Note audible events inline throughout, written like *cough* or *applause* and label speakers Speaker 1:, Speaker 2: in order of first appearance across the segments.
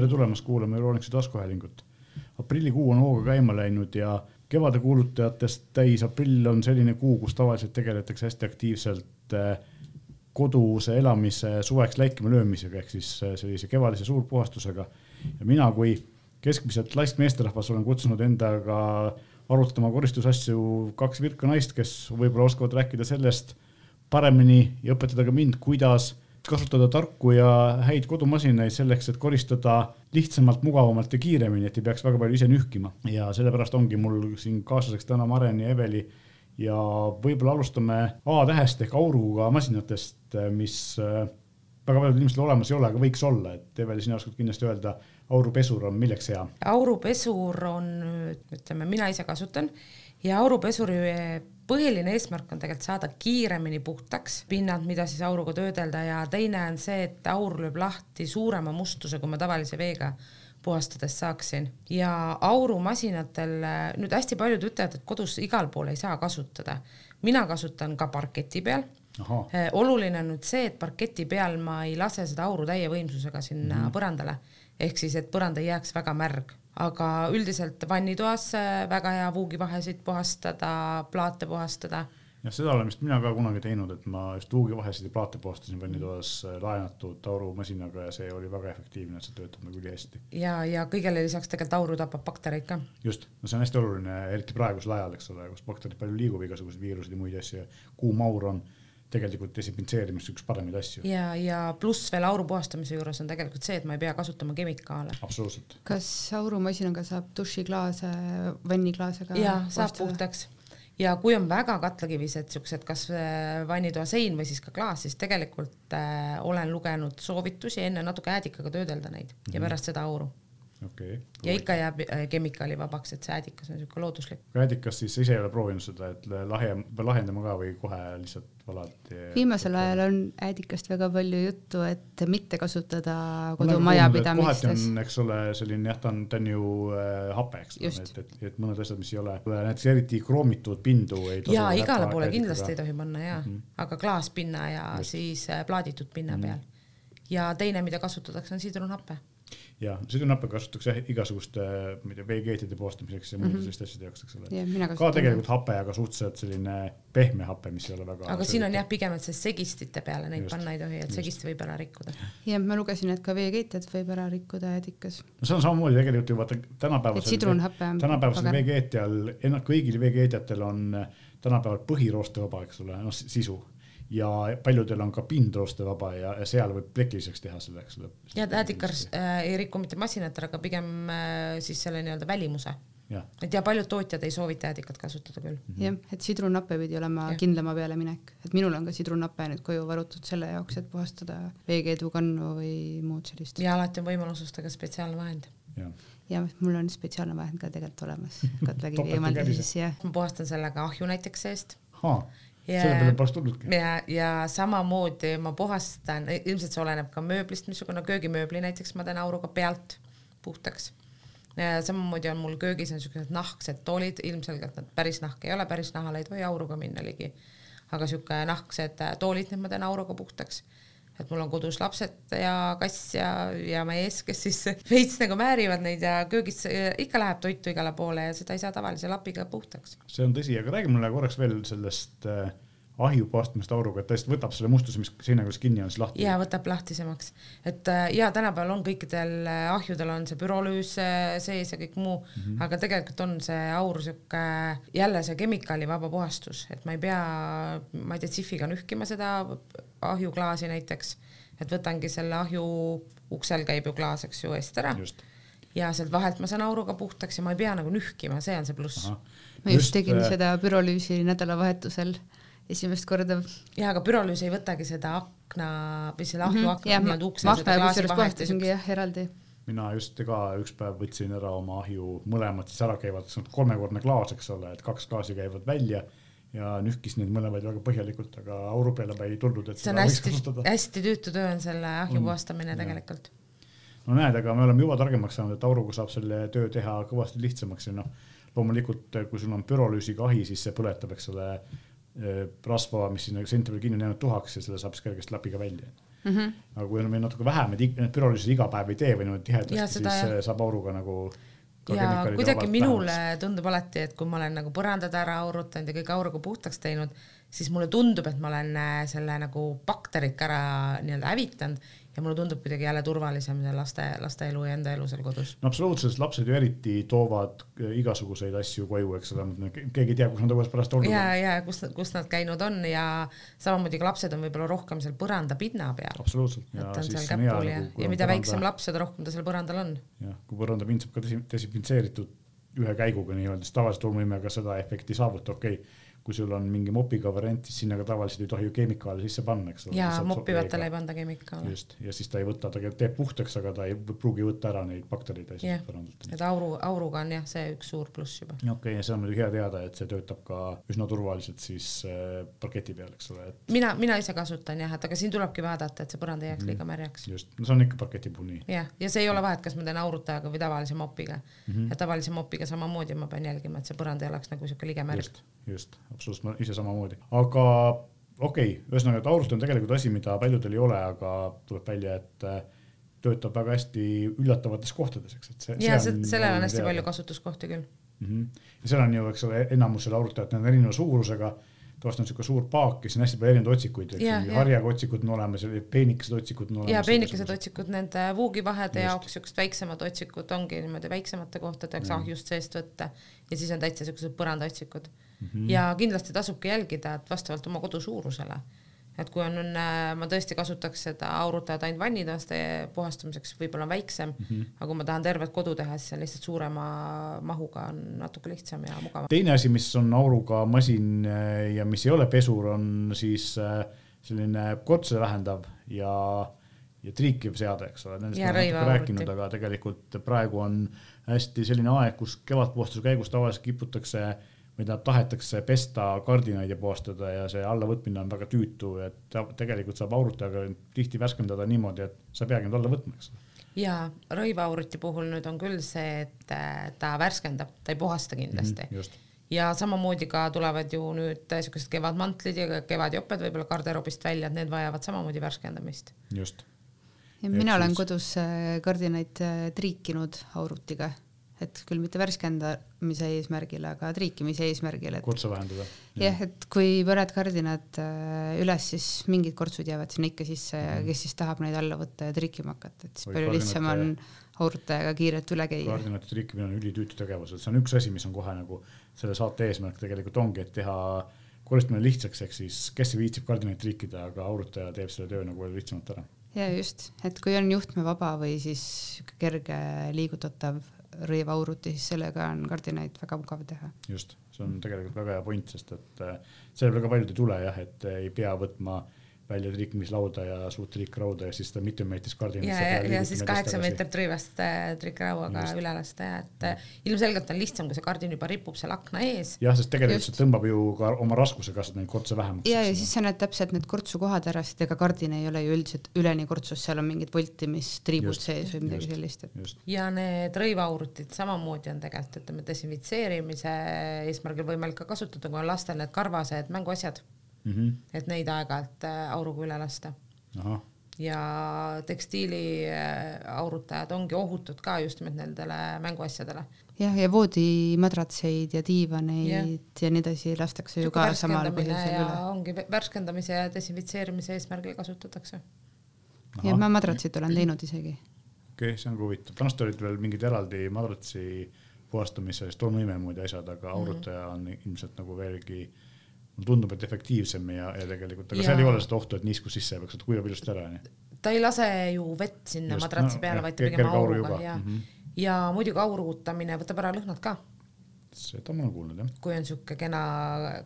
Speaker 1: tere tulemast kuulama Euroniksi taskuhäälingut. aprillikuu on hooga käima läinud ja kevade kuulutajatest täis aprill on selline kuu, kus tavaliselt tegeletakse hästi aktiivselt äh, koduse elamise suveks läikima löömisega ehk siis äh, sellise kevadise suurpuhastusega. ja mina kui keskmiselt laisk meesterahvas olen kutsunud endaga arutama koristusasju kaks virka naist, kes võib-olla oskavad rääkida sellest paremini ja õpetada ka mind, kuidas kasutada tarku ja häid kodumasinaid selleks, et koristada lihtsamalt, mugavamalt ja kiiremini, et ei peaks väga palju ise nühkima ja sellepärast ongi mul siin kaaslaseks täna Maren ja Eveli. ja võib-olla alustame A-tähest ehk auruga masinatest, mis äh, väga paljudel inimestel olemas ei ole, aga võiks olla, et Eveli, sina oskad kindlasti öelda, aurupesur on milleks hea?
Speaker 2: aurupesur on, ütleme, mina ise kasutan ja aurupesuri põhiline eesmärk on tegelikult saada kiiremini puhtaks pinnad, mida siis auruga töödelda ja teine on see, et aur lööb lahti suurema mustuse, kui ma tavalise veega puhastades saaksin. Ja aurumasinatel nüüd hästi paljud ütlevad, et kodus igal pool ei saa kasutada. mina kasutan ka parketi peal. Eh, oluline on nüüd see, et parketi peal ma ei lase seda auru täie võimsusega sinna mm põrandale. Ehk siis, et põrand ei jääks väga märg aga üldiselt vannitoas väga hea vuugivahesid puhastada, plaate puhastada.
Speaker 1: jah, seda olen vist mina ka kunagi teinud, et ma just vuugivahesid ja plaate puhastasin vannitoas äh, laenatud aurumasinaga ja see oli väga efektiivne, see töötab nagu ülihästi.
Speaker 2: ja, ja kõigele lisaks tegelikult auru tapab baktereid ka.
Speaker 1: just, no see on hästi oluline, eriti praegusel ajal, eks ole, kus bakterid palju liigub, igasugused viirused ja muid asju kuum aur on tegelikult desinfitseerimist üks paremaid asju.
Speaker 2: ja, ja pluss veel auru puhastamise juures on tegelikult see, et ma ei pea kasutama kemikaale.
Speaker 1: absoluutselt.
Speaker 3: kas aurumasinaga saab dušiklaase, vanniklaase ka?
Speaker 2: ja saab puhtaks ja kui on väga katlakivised siuksed, kas äh, vannitoa sein või siis ka klaas, siis tegelikult äh, olen lugenud soovitusi enne natuke äädikaga töödelda neid mm -hmm. ja mhm. pärast seda auru
Speaker 1: okay..
Speaker 2: ja ikka jääb äh, kemikaalivabaks, et see äädikas on niisugune looduslik.
Speaker 1: äädikas siis ise ei ole proovinud seda, et lahja, lahendama ka või kohe lihtsalt valad?
Speaker 3: viimasel ajal on äädikast väga palju juttu, et mitte kasutada kodumajapidamistes.
Speaker 1: kohati on, eks ole, selline jah, ta on, ta on ju äh, hape, eks ole, et, et, et mõned asjad, mis ei ole, näiteks eriti kroomitud pindu ei
Speaker 2: tasu. ja igale poole kindlasti ei tohi panna ja mm, -hmm. aga klaaspinna ja Just. siis äh, plaaditud pinna mm -hmm. peal. ja teine, mida kasutatakse, on sidrunhappe
Speaker 1: ja sõidunappe kasutatakse igasuguste, ma ei tea, veekeetide puhastamiseks ja muude mm -hmm. selliste asjade jaoks, eks ole. ka tegelikult hape, aga suhteliselt selline pehme hape, mis ei ole väga.
Speaker 2: aga siin on jah, pigem, et see segistite peale neid just, panna ei tohi, et segist võib ära rikkuda.
Speaker 3: ja ma lugesin, et ka veekeetjad võib ära rikkuda äädikas.
Speaker 1: no see on samamoodi tegelikult ju vaata tänapäevasel.
Speaker 3: sidrunhape on.
Speaker 1: tänapäevasel veekeetjal, kõigil veekeetjatel on tänapäeval põhiroostevaba, eks ole, noh sisu ja paljudel on ka pindroostevaba ja, ja seal võib plekiliseks teha selle, eks ole.
Speaker 2: ja äädikas äh, ei riku mitte masinat, aga pigem äh, siis selle nii-öelda välimuse. et ja paljud tootjad ei soovita äädikat kasutada küll mm
Speaker 3: -hmm.. jah, et sidrunnappe pidi olema ja. kindlama peale minek, et minul on ka sidrunnappe nüüd koju varutud selle jaoks, et puhastada veekeedu, kannu või muud sellist.
Speaker 2: ja alati on võimalus osta ka spetsiaalne vahend
Speaker 3: ja ja mul on spetsiaalne vahend ka tegelikult olemas *laughs* katlakivi eemaldamiseks ja.
Speaker 2: ma puhastan sellega ahju näiteks seest
Speaker 1: ja, selle peale poleks tulnudki.
Speaker 2: ja, ja samamoodi ma puhastan, ilmselt see oleneb ka mööblist, missugune köögimööbli näiteks ma teen auruga pealt puhtaks. samamoodi on mul köögis on siuksed nahksed toolid, ilmselgelt nad päris nahk ei ole, päris nahale ei tohi auruga minna ligi. aga siuke nahksed toolid, need ma teen auruga puhtaks et mul on kodus lapsed ja kass ja, ja mees, kes siis *laughs* veits nagu määrivad neid ja köögis ikka läheb toitu igale poole ja seda ei saa tavalise lapiga puhtaks.
Speaker 1: see on tõsi, aga räägi mulle korraks veel sellest äh, ahju puhastamist auruga, et ta lihtsalt võtab selle mustuse, mis seina küljes kinni on, siis lahti.
Speaker 2: ja võtab lahtisemaks, et äh, ja tänapäeval on kõikidel äh, ahjudel on see pürolüüs äh, sees ja kõik muu mm, -hmm. aga tegelikult on see aur sihuke jälle see kemikaalivaba puhastus, et ma ei pea, ma ei tea, tsihviga nühkima seda ahjuklaasi näiteks, et võtangi selle ahju, uksel käib ju klaas, eks ju, eest ära. ja sealt vahelt ma saan auruga puhtaks ja ma ei pea nagu nühkima, see on see pluss.
Speaker 3: ma just, just tegin äh... seda pürolüüsi nädalavahetusel esimest korda.
Speaker 2: ja aga pürolüüs ei võtagi seda akna või selle ahju mm -hmm. akna nii-öelda ukse. ma
Speaker 3: akna kusjuures puhastasingi jah eraldi.
Speaker 1: mina just ka üks päev võtsin ära oma ahju, mõlemad siis ära käivad, see on kolmekordne klaas, eks ole, et kaks klaasi käivad välja ja nühkis neid mõlemaid väga põhjalikult, aga auru peale ei tulnud, et
Speaker 2: see on hästi, hästi tüütu töö on selle ahju puhastamine tegelikult.
Speaker 1: no näed, aga me oleme juba targemaks saanud, et auruga saab selle töö teha kõvasti lihtsamaks ja noh, loomulikult kui sul on pürolüüsiga ahi, siis see põletab, eks ole rasva, mis sinna seinte peal kinni on jäänud tuhaks ja selle saab siis kergesti lapiga välja. mm. -hmm. aga kui on meil natuke vähem, et need pürolüüsid iga päev ei tee või niimoodi tihedasti, siis jah. saab auruga nagu
Speaker 2: ja kuidagi minule vähemaks. tundub alati, et kui ma olen nagu põrandad ära aurutanud ja kõik auruga puhtaks teinud, siis mulle tundub, et ma olen äh, selle nagu bakterid ka ära nii-öelda hävitanud ja mulle tundub kuidagi jälle turvalisem see laste, laste elu ja enda elu seal kodus.
Speaker 1: no absoluutselt, lapsed ju eriti toovad äh, igasuguseid asju koju, eks ole, keegi ei tea, kus nad õues pärast olnud
Speaker 2: on. ja, ja kus, kus nad käinud on ja samamoodi ka lapsed on võib-olla rohkem seal põrandapinna peal.
Speaker 1: absoluutselt.
Speaker 2: et ta on seal käpul ja, ja mida põranda... väiksem laps, seda rohkem ta seal põrandal on.
Speaker 1: jah, kui põrandapind saab ka desinfitseeritud ühe käiguga nii-öelda, siis tavaliselt tolmuimega seda efekti ei saavuta, okei okay kui sul on mingi mopiga variant, siis sinna ka tavaliselt ei tohi ju keemikaale sisse panna, eks
Speaker 2: ole. ja mopivatele ei panda keemikaale.
Speaker 1: just, ja siis ta ei võta, ta teeb puhtaks, aga ta ei pruugi võtta ära neid baktereid
Speaker 2: asju yeah.. et auru, auruga on jah, see üks suur pluss juba.
Speaker 1: okei okay,, ja see on muidugi hea teada, et see töötab ka üsna turvaliselt siis äh, parketi peal, eks ole et....
Speaker 2: mina, mina ise kasutan jah, et aga siin tulebki vaadata, et see põrand ei jääks mm. liiga märjaks.
Speaker 1: just, no see on ikka parketi puhul nii.
Speaker 2: jah, ja see ei ole vahet, kas ma teen aurutajaga või tavalise mopiga mm. -hmm. et tavalise mopiga samamoodi ma pean jälgima, et see põrand ei oleks nagu siuke lige märg.
Speaker 1: just, just, absoluutselt, ma ise samamoodi aga okei okay,, ühesõnaga, et aurust on tegelikult asi, mida paljudel ei ole, aga tuleb välja, et äh, töötab väga hästi üllatavates kohtades, eks, et
Speaker 2: see. ja sellel on hästi teada. palju kasutuskohti küll
Speaker 1: mm. -hmm. ja seal on ju, eks ole, enamus selle arutajad, need on erineva suurusega tavaliselt on niisugune suur paak ja siis on hästi palju erinevaid otsikuid, harjaga otsikud on olemas ja peenikesed otsikud on olemas.
Speaker 2: ja peenikesed otsikud nende vuugivahede jaoks, siuksed väiksemad otsikud ongi niimoodi väiksemate kohtadeks mm. ahjust seest võtta ja siis on täitsa siuksed põrandaotsikud mm. -hmm. ja kindlasti tasubki jälgida, et vastavalt oma kodu suurusele et kui on, äh, ma tõesti kasutaks seda aurutajat ainult vannitoaste puhastamiseks, võib-olla on väiksem mm, -hmm. aga kui ma tahan tervet kodu teha, siis on lihtsalt suurema mahuga on natuke lihtsam ja mugavam.
Speaker 1: teine asi, mis on auruga masin äh, ja mis ei ole pesur, on siis äh, selline kotse vähendav ja, ja triikiv seade, eks ole, nendest olen natuke rääkinud, aga tegelikult praegu on hästi selline aeg, kus kevadpuhastuse käigus tavaliselt kiputakse äh, mida tahetakse pesta kardinaid ja puhastada ja see allavõtmine on väga tüütu, et tegelikult saab aurutajaga tihti värskendada niimoodi, et sa ei peagi nüüd alla võtma, eks
Speaker 2: ja rõivauruti puhul nüüd on küll see, et äh, ta värskendab, ta ei puhasta kindlasti mm. -hmm, ja samamoodi ka tulevad ju nüüd siuksed kevadmantlid ja kevadjoped võib-olla garderoobist välja, et need vajavad samamoodi värskendamist.
Speaker 1: just.
Speaker 3: mina olen kodus äh, kardinaid äh, triikinud aurutiga et küll mitte värskendamise eesmärgil, aga triikimise eesmärgil, et
Speaker 1: kortsu vähendada.
Speaker 3: jah, et kui põled kardinad äh, üles, siis mingid kortsud jäävad sinna ikka sisse ja mm. kes siis tahab neid alla võtta ja triikima hakata, et siis Või palju lihtsam on aurutajaga kiirelt üle käia.
Speaker 1: kardinate triikimine on ülitüütu tegevus, et see on üks asi, mis on kohe nagu selle saate eesmärk tegelikult ongi, et teha koristamine lihtsaks, ehk siis kes viitsib kardinaid triikida, aga aurutaja teeb selle töö nagu lihtsamalt ära
Speaker 3: ja just, et kui on juhtmevaba või siis kerge liigutatav rõivauruti, siis sellega on kardinaid väga mugav teha.
Speaker 1: just, see on tegelikult väga hea point, sest et äh, selle peale ka paljud ei tule jah, et ei pea võtma äh, välja triikimislauda ja suurt triikrauda ja siis ta mitmemeetrist kardinat.
Speaker 2: ja, ja, ja siis kaheksa meetrit rõivast äh, triikrauaga üle lasta ja et ja. Äh, ilmselgelt on lihtsam, kui see kardin juba ripub seal akna ees.
Speaker 1: jah, sest tegelikult Just. see tõmbab ju ka oma raskuse kasvab neid kortse vähemaks.
Speaker 3: ja, ja siis sa näed täpselt need kortsukohad ära, sest ega kardin ei ole ju üldiselt üleni kortsus, seal on mingid voltimistriibud sees või midagi sellist et....
Speaker 2: ja need rõivaurutid samamoodi on tegelikult ütleme desinfitseerimise eesmärgil võimalik ka kasutada, kui on lastel need karvased mänguasjad mm, -hmm. et neid aeg-ajalt äh, auruga üle lasta. ja tekstiiliaurutajad äh, ongi ohutud ka just nimelt nendele mänguasjadele.
Speaker 3: jah, ja voodimadratseid ja diivaneid ja. ja nii edasi lastakse ju ka samal põhjusel üle.
Speaker 2: ongi värskendamise ja desinfitseerimise eesmärgil kasutatakse.
Speaker 3: ja ma madratsit olen teinud isegi.
Speaker 1: okei okay,, see on ka huvitav, vanasti olid veel mingid eraldi madratsi puhastamise, tolmuime moodi asjad, aga aurutaja on ilmselt nagu veelgi äh, tundub, et efektiivsem ja, ja tegelikult, aga ja. seal ei ole seda ohtu, et niiskus sisse jääb, eks ta kuivab ilusti ära,
Speaker 2: ta ei lase ju vett sinna Just, madratsi no, peale, vaid ta pigem auruga ja mm, -hmm. ja muidugi auruutamine võtab ära lõhnad ka.
Speaker 1: seda ma olen kuulnud jah.
Speaker 2: kui on siuke kena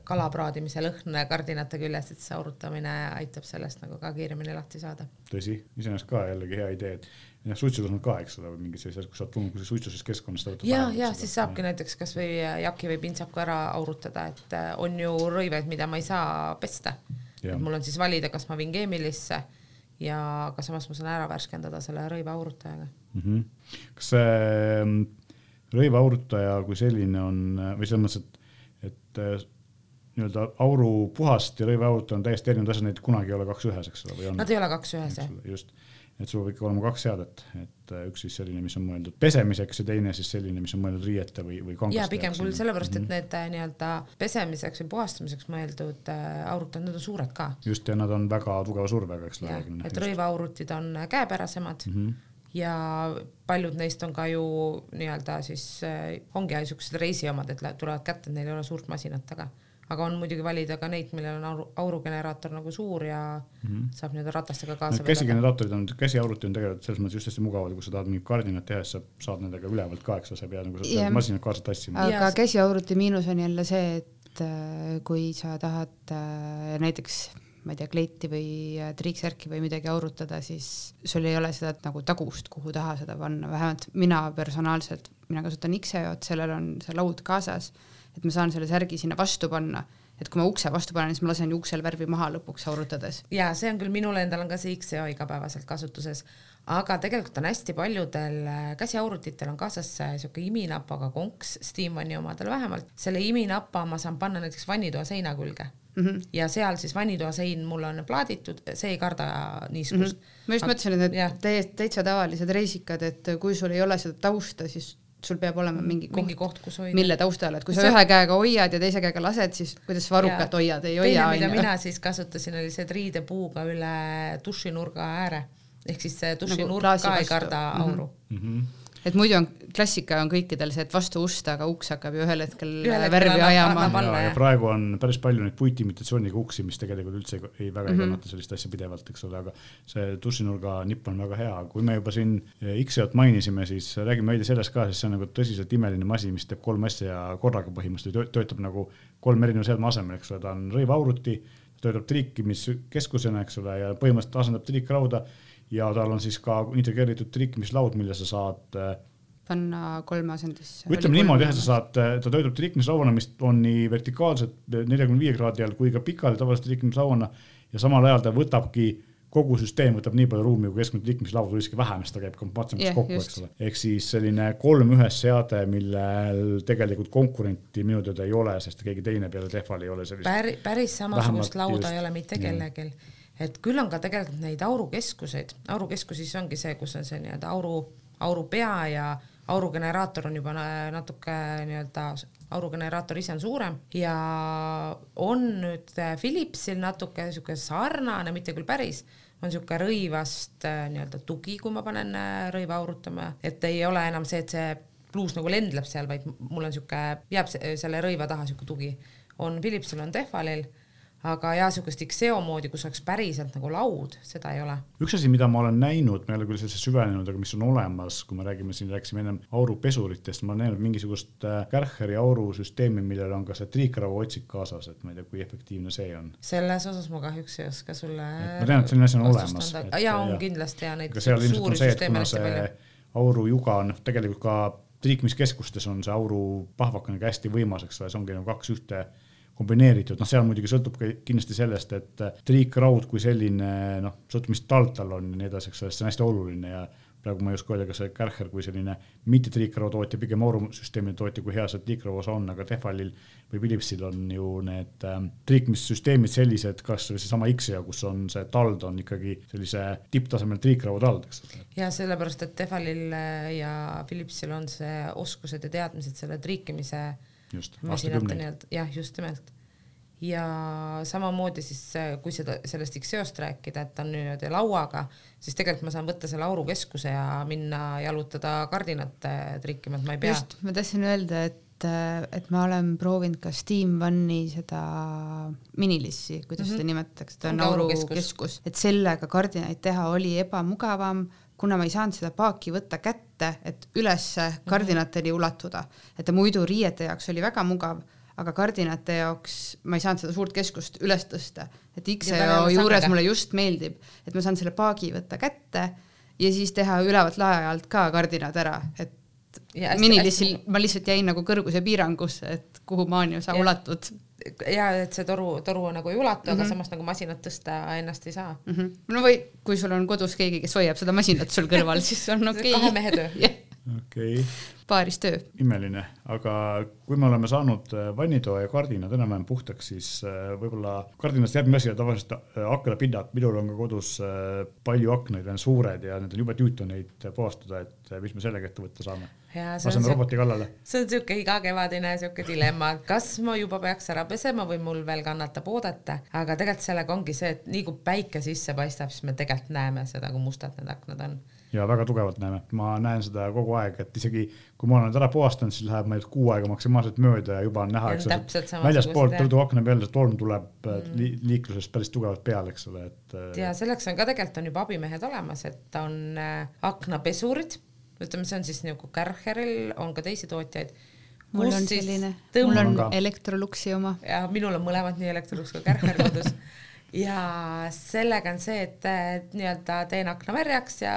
Speaker 2: kalapraadimise lõhn kardinate küljes, et see aurutamine aitab sellest nagu ka kiiremini lahti saada.
Speaker 1: tõsi, iseenesest ka jällegi hea idee, et jah, suitsutasand ka, eks ole, või mingid sellised, kui sa oled tulnud suitsusest keskkonnast.
Speaker 2: ja, ja siis saabki ja. näiteks kasvõi jaki või pintsaku ära aurutada, et äh, on ju rõivaid, mida ma ei saa pesta. mul on siis valida, kas ma viin keemilisse ja aga samas ma saan ära värskendada selle rõiva aurutajaga
Speaker 1: mm. -hmm. kas see mm, rõiva aurutaja kui selline on või selles mõttes, et, et äh, nii-öelda auru puhast ja rõivaaurit on täiesti erinevad asjad, neid kunagi ei ole kaks ühes, eks ole, või on?
Speaker 2: Nad ei ole kaks ühes, jah.
Speaker 1: just, et sul peab ikka olema kaks seadet, et äh, üks siis selline, mis on mõeldud pesemiseks ja teine siis selline, mis on mõeldud riiete või, või kangaste
Speaker 2: jaa, pigem küll sellepärast, et
Speaker 1: mm -hmm.
Speaker 2: need äh, nii-öelda pesemiseks või puhastamiseks mõeldud äh, aurutid, need on suured ka.
Speaker 1: just, ja nad on väga tugeva survega, eks ole.
Speaker 2: et rõivaaurutid on käepärasemad mm. -hmm ja paljud neist on ka ju nii-öelda siis ongi niisugused reisiomad, et tulevad kätte, neil ei ole suurt masinat taga. Aga on muidugi valida ka neid, millel on auru, aurugeneraator nagu suur ja mm -hmm. saab nii-öelda ratastega kaasa
Speaker 1: no,. käsigeneraatorid on, käsiauruti on tegelikult selles mõttes just hästi mugavad, kui sa tahad mingit kardinat teha, siis sa saad nendega ülevalt ka, eks ole, sa ei pea nagu seda masinat kaasa tassima.
Speaker 3: aga käsiauruti miinus on jälle see, et äh, kui sa tahad äh, näiteks ma ei tea, kleiti või äh, triiksärki või midagi aurutada, siis sul ei ole seda nagu tagust, kuhu taha seda panna, vähemalt mina personaalselt, mina kasutan X-EO-t, sellel on see laud kaasas, et ma saan selle särgi sinna vastu panna et kui ma ukse vastu panen, siis ma lasen uksel värvi maha lõpuks aurutades.
Speaker 2: ja see on küll, minul endal on ka see X-EO igapäevaselt kasutuses, aga tegelikult on hästi paljudel äh, käsiaurutitel on kaasas siuke iminapaga konks, Steamani omadel vähemalt. selle iminapa ma saan panna näiteks vannitoa seina külge mm. -hmm. ja seal siis vannitoa sein mul on plaaditud, see ei karda niiskust mm.
Speaker 3: -hmm. ma just mõtlesin, et need täiesti täitsa tavalised reisikad, et kui sul ei ole seda tausta, siis sul peab olema mingi koht,
Speaker 2: mingi koht, kus hoida.
Speaker 3: mille taustal, et kui sa see... ühe käega hoiad ja teise käega lased, siis kuidas sa varrukat ja. hoiad, ei hoia.
Speaker 2: mida mina siis kasutasin, oli see, et riidepuuga üle dušinurga ääre ehk siis see dušinurk nagu ka ei karda auru mm. -hmm
Speaker 3: et muidu on klassika on kõikidel see, et vastu ust, aga uks hakkab ju ühel hetkel ühel värvi ajama.
Speaker 1: Ja, ja praegu on päris palju neid puitimitatsiooniga uksi, mis tegelikult üldse ei, väga ei -hmm. kannata sellist asja pidevalt, eks ole, aga see dušinurga nipp on väga hea. kui me juba siin X-eot mainisime, siis räägime veidi sellest ka, sest see on nagu tõsiselt imeline masin, mis teeb kolm asja korraga põhimõtteliselt, töötab nagu kolm erineva seadme asemel, eks ole, ta on rõivauruti, töötab triikimiskeskusena, eks ole, ja põhimõtteliselt asendab triikrauda ja tal on siis ka integreeritud trikmislaud, mille sa saad äh,
Speaker 3: panna kolme asendisse.
Speaker 1: ütleme niimoodi jah, sa saad, äh, ta töötab trikmislauana, mis on nii vertikaalselt neljakümne viie kraadi all kui ka pikali tavalise trikmislauana ja samal ajal ta võtabki kogu süsteem võtab nii palju ruumi kui keskmine liikmislaud või isegi vähem, sest ta käib kompaktsemaks yeah, kokku, eks ole. ehk siis selline kolm ühes seade, millel tegelikult konkurenti minu teada ei ole, sest keegi teine peale Tehval ei ole sellist.
Speaker 2: päris, päris samasugust lauda just, ei ole mitte kellelgi et küll on ka tegelikult neid aurukeskuseid, aurukeskus siis ongi see, kus on see nii-öelda auru, auru pea ja aurugeneraator on juba natuke nii-öelda, aurugeneraator ise on suurem. Ja on nüüd Philipsil natuke sihuke sarnane, mitte küll päris, on sihuke rõivast nii-öelda tugi, kui ma panen rõiva aurutama, et ei ole enam see, et see pluus nagu lendleb seal, vaid mul on sihuke, jääb selle rõiva taha sihuke tugi. on Philipsil, on Tehvalil aga jaa, niisugust Xeo moodi, kus oleks päriselt nagu laud, seda ei ole.
Speaker 1: üks asi, mida ma olen näinud, ma ei ole küll sellesse süvenenud, aga mis on olemas, kui me räägime siin, rääkisime ennem aurupesuritest, ma olen näinud mingisugust äh, Kärcheri aurusüsteemi, millel on ka see triikraua otsik kaasas, et ma ei tea, kui efektiivne see on.
Speaker 2: selles osas ma kahjuks ei oska sulle.
Speaker 1: ma tean, et selline asi on olemas.
Speaker 2: jaa, on ja. kindlasti ja neid
Speaker 1: suuri süsteeme hästi palju. aurujuga on noh, tegelikult ka triikmiskeskustes on see auru pahvak on ikka hästi võimas, eks ole, see ongi nagu kaks ühte kombineeritud, noh, seal muidugi sõltub ka kindlasti sellest, et triikraud kui selline noh, sõltub, mis tald tal on ja nii edasi, eks ole, see on hästi oluline ja praegu ma ei oska öelda, kas see Kärcher kui selline mitte triikrau tootja, pigem aurusüsteemi tootja, kui hea see triikrau osa on, aga Tehvalil või Philipsil on ju need ähm, triikmissüsteemid sellised, kas või seesama X-ja, kus on see tald on ikkagi sellise tipptasemel triikrau tald, eks ole.
Speaker 2: ja sellepärast, et Tehvalil ja Philipsil on see oskused ja teadmised selle triikimise
Speaker 1: just, aastakümneid.
Speaker 2: jah, just nimelt. ja samamoodi siis, kui seda, sellest X-seost rääkida, et ta on niimoodi lauaga, siis tegelikult ma saan võtta selle aurukeskuse ja minna jalutada kardinat trikkima, et ma ei pea.
Speaker 3: just, ma tahtsin öelda, et et ma olen proovinud ka Steam One'i seda minilissi, kuidas mm -hmm. seda nimetatakse, ta on aurukeskus, et sellega kardinaid teha oli ebamugavam kuna ma ei saanud seda paaki võtta kätte, et ülesse mhm. kardinateni ulatuda, et ta muidu riiete jaoks oli väga mugav, aga kardinate jaoks ma ei saanud seda suurt keskust üles tõsta, et X-EO juures mulle just meeldib, et ma saan selle paagi võtta kätte ja siis teha ülevalt lae alt ka kardinad ära, et minilissil ma lihtsalt jäin nagu kõrguse piirangusse, et kuhu maani sa ulatud
Speaker 2: ja et see toru, toru nagu ei ulatu mm, -hmm. aga mhm. samas nagu masinat tõsta ennast ei saa
Speaker 3: mm. -hmm. no või kui sul on kodus keegi, kes hoiab seda masinat sul kõrval, siis on *laughs* okei okay..
Speaker 2: kahe mehe töö. *laughs*
Speaker 1: okei okay.,
Speaker 3: paaris töö.
Speaker 1: imeline, aga kui me oleme saanud äh, vannitoa ja kardinad enam-vähem puhtaks, siis äh, võib-olla kardinast järgmine asi on tavaliselt äh, aknapinnad, minul on ka kodus palju aknaid, on suured ja need on jube tüütu neid puhastada, et mis me sellega ette võtta saame. laseme roboti kallale.
Speaker 2: see on siuke igakevadine siuke dilemma, kas ma juba peaks ära pesema või mul veel kannatab oodata, aga tegelikult sellega ongi see, et nii kui päike sisse paistab, siis me tegelikult näeme seda, kui mustad need aknad on
Speaker 1: ja väga tugevalt näeme, ma näen seda kogu aeg, et isegi kui ma olen nad ära puhastanud, siis läheb meil kuu aega maksimaalselt mööda ja juba on näha, eks ole, väljaspoolt rõduakna peal see torm tuleb mm. li liiklusest päris tugevalt peale, eks ole, et.
Speaker 2: Äh, ja selleks on ka tegelikult on juba abimehed olemas, et on äh, aknapesurid, ütleme, see on siis nagu Kärcheril on ka teisi tootjaid
Speaker 3: mul on selline, mul on Electroluxi oma.
Speaker 2: ja minul on mõlemad nii Electrolux kui Kärcher kodus ja sellega on see, et nii-öelda teen akna märjaks ja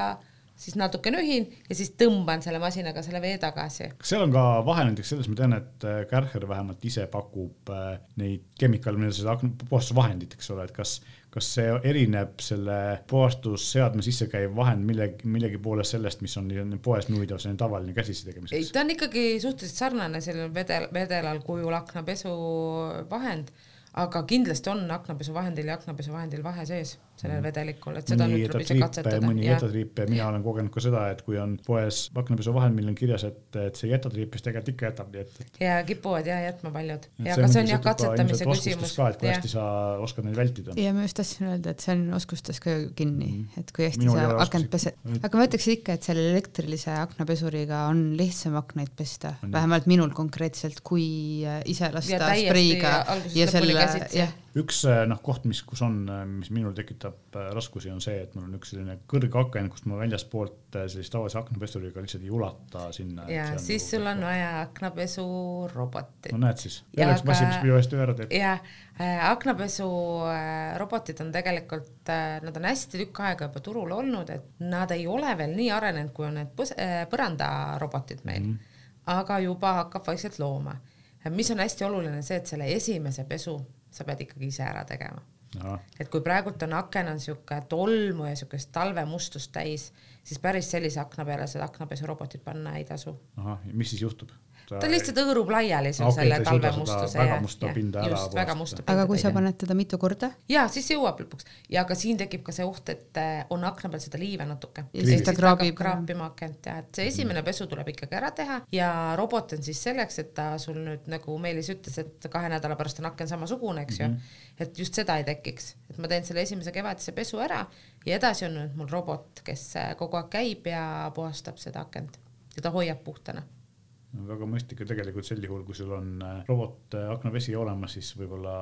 Speaker 2: siis natuke nühin ja siis tõmban selle masinaga selle vee tagasi.
Speaker 1: kas seal on ka vahe näiteks selles, ma tean, et äh, Kärcher vähemalt ise pakub äh, neid kemikaale, mida sa puhastusvahendid, eks ole, et kas, kas see erineb selle puhastusseadme sisse käiv vahend millegi, millegi poolest sellest, mis on poes müüdav, selline tavaline käsitsi tegemiseks?
Speaker 2: ei, ta on ikkagi suhteliselt sarnane sellel vedel, vedelal kujul aknapesuvahend aga kindlasti on aknapesuvahendil ja aknapesuvahendil vahe sees sellel mhm. vedelikul, et seda
Speaker 1: nüüd tuleb ise katsetada. mõni jätab triipi ja mina olen kogenud ka seda, et kui on poes aknapesuvahend, millel on kirjas, et, et see ei jäta triipi, siis tegelikult ikka jätab, nii et, et.
Speaker 2: ja kipuvad ja jätma paljud. ja aga see on jah katsetamise küsimus.
Speaker 1: ka, et kui hästi sa oskad neid vältida.
Speaker 3: ja ma just tahtsin öelda, et see on oskustes ka kinni mm, -hmm. et kui hästi Minul sa akent pesed, aga ma ütleks ikka, et selle elektrilise aknapesuriga on lihtsam aknaid pesta, vähemalt minul konkreetselt, kui äh, ise lasta spreiga ja selle
Speaker 2: jah
Speaker 1: üks äh, noh, koht, mis, kus on, äh, mis minul tekitab äh, raskusi, on see, et mul on üks selline kõrge aken, kust ma väljaspoolt sellise tavalise aknapesuriga lihtsalt ei ulata sinna.
Speaker 2: ja siis nagu, sul on vaja aknapesurobotit.
Speaker 1: no näed siis, jälle üks masin, mis minu eest töö ära teeb.
Speaker 2: jah aknapesurobotid on tegelikult, nad on hästi tükk aega juba turul olnud, et nad ei ole veel nii arenenud, kui on need põrandarobotid meil mm, -hmm. aga juba hakkab vaikselt looma mis on hästi oluline, see, et selle esimese pesu sa pead ikkagi ise ära tegema. et kui praegult on aken on sihuke tolmu ja siukest talvemustust täis, siis päris sellise akna peale seda aknapesurobotit panna ei tasu.
Speaker 1: ahah, mis siis juhtub?
Speaker 2: Ta, ta lihtsalt hõõrub laiali sul okay, selle talvemustuse.
Speaker 1: väga musta pinda ära
Speaker 2: puhastada.
Speaker 3: aga kui sa paned teda mitu korda?
Speaker 2: ja siis jõuab lõpuks ja ka siin tekib ka see oht, et eh, on akna peal seda liive natuke.
Speaker 3: ja siis ta kraabib.
Speaker 2: kraapima akent ja et see esimene pesu tuleb ikkagi ära teha ja robot on siis selleks, et ta sul nüüd nagu Meelis ütles, et kahe nädala pärast on aken samasugune, eks ju mm. -hmm. et just seda ei tekiks, et ma teen selle esimese kevadise pesu ära ja edasi on nüüd mul robot, kes eh, kogu aeg käib ja puhastab seda akent ja ta hoiab puhtana
Speaker 1: väga mõistlik ja tegelikult sel juhul, kui sul on äh, robot äh, aknavesi olemas, siis võib-olla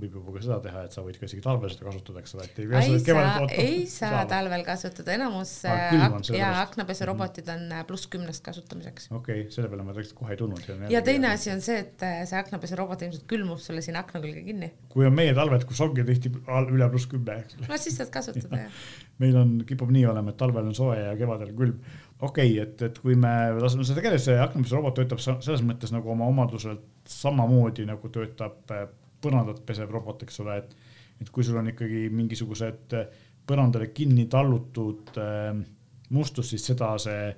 Speaker 1: võib juba ka seda teha, et sa võid ka isegi talvel seda kasutada, eks ole, et
Speaker 2: ei pea seda kevadel ootama. ei saa saada. talvel kasutada, enamus ah, ak ja aknapesurobotid on pluss kümnest kasutamiseks.
Speaker 1: okei okay,, selle peale ma tegelikult kohe ei tulnud.
Speaker 2: ja teine asi on see, et see aknapesurobot ilmselt külmub sulle sinna akna külge kinni.
Speaker 1: kui on meie talved, kus ongi tihti üle pluss kümme, eks
Speaker 2: ole. no siis saad kasutada, *laughs* jah.
Speaker 1: meil on, kipub nii olema, et talvel on soe ja kevadel külm okei okay,, et, et kui me laseme seda käia, see aknapesurobot töötab selles mõttes nagu oma omaduselt samamoodi nagu töötab äh, põrandat pesev robot, eks ole, et, et kui sul on ikkagi mingisugused äh, põrandale kinni tallutud äh, mustus, siis seda see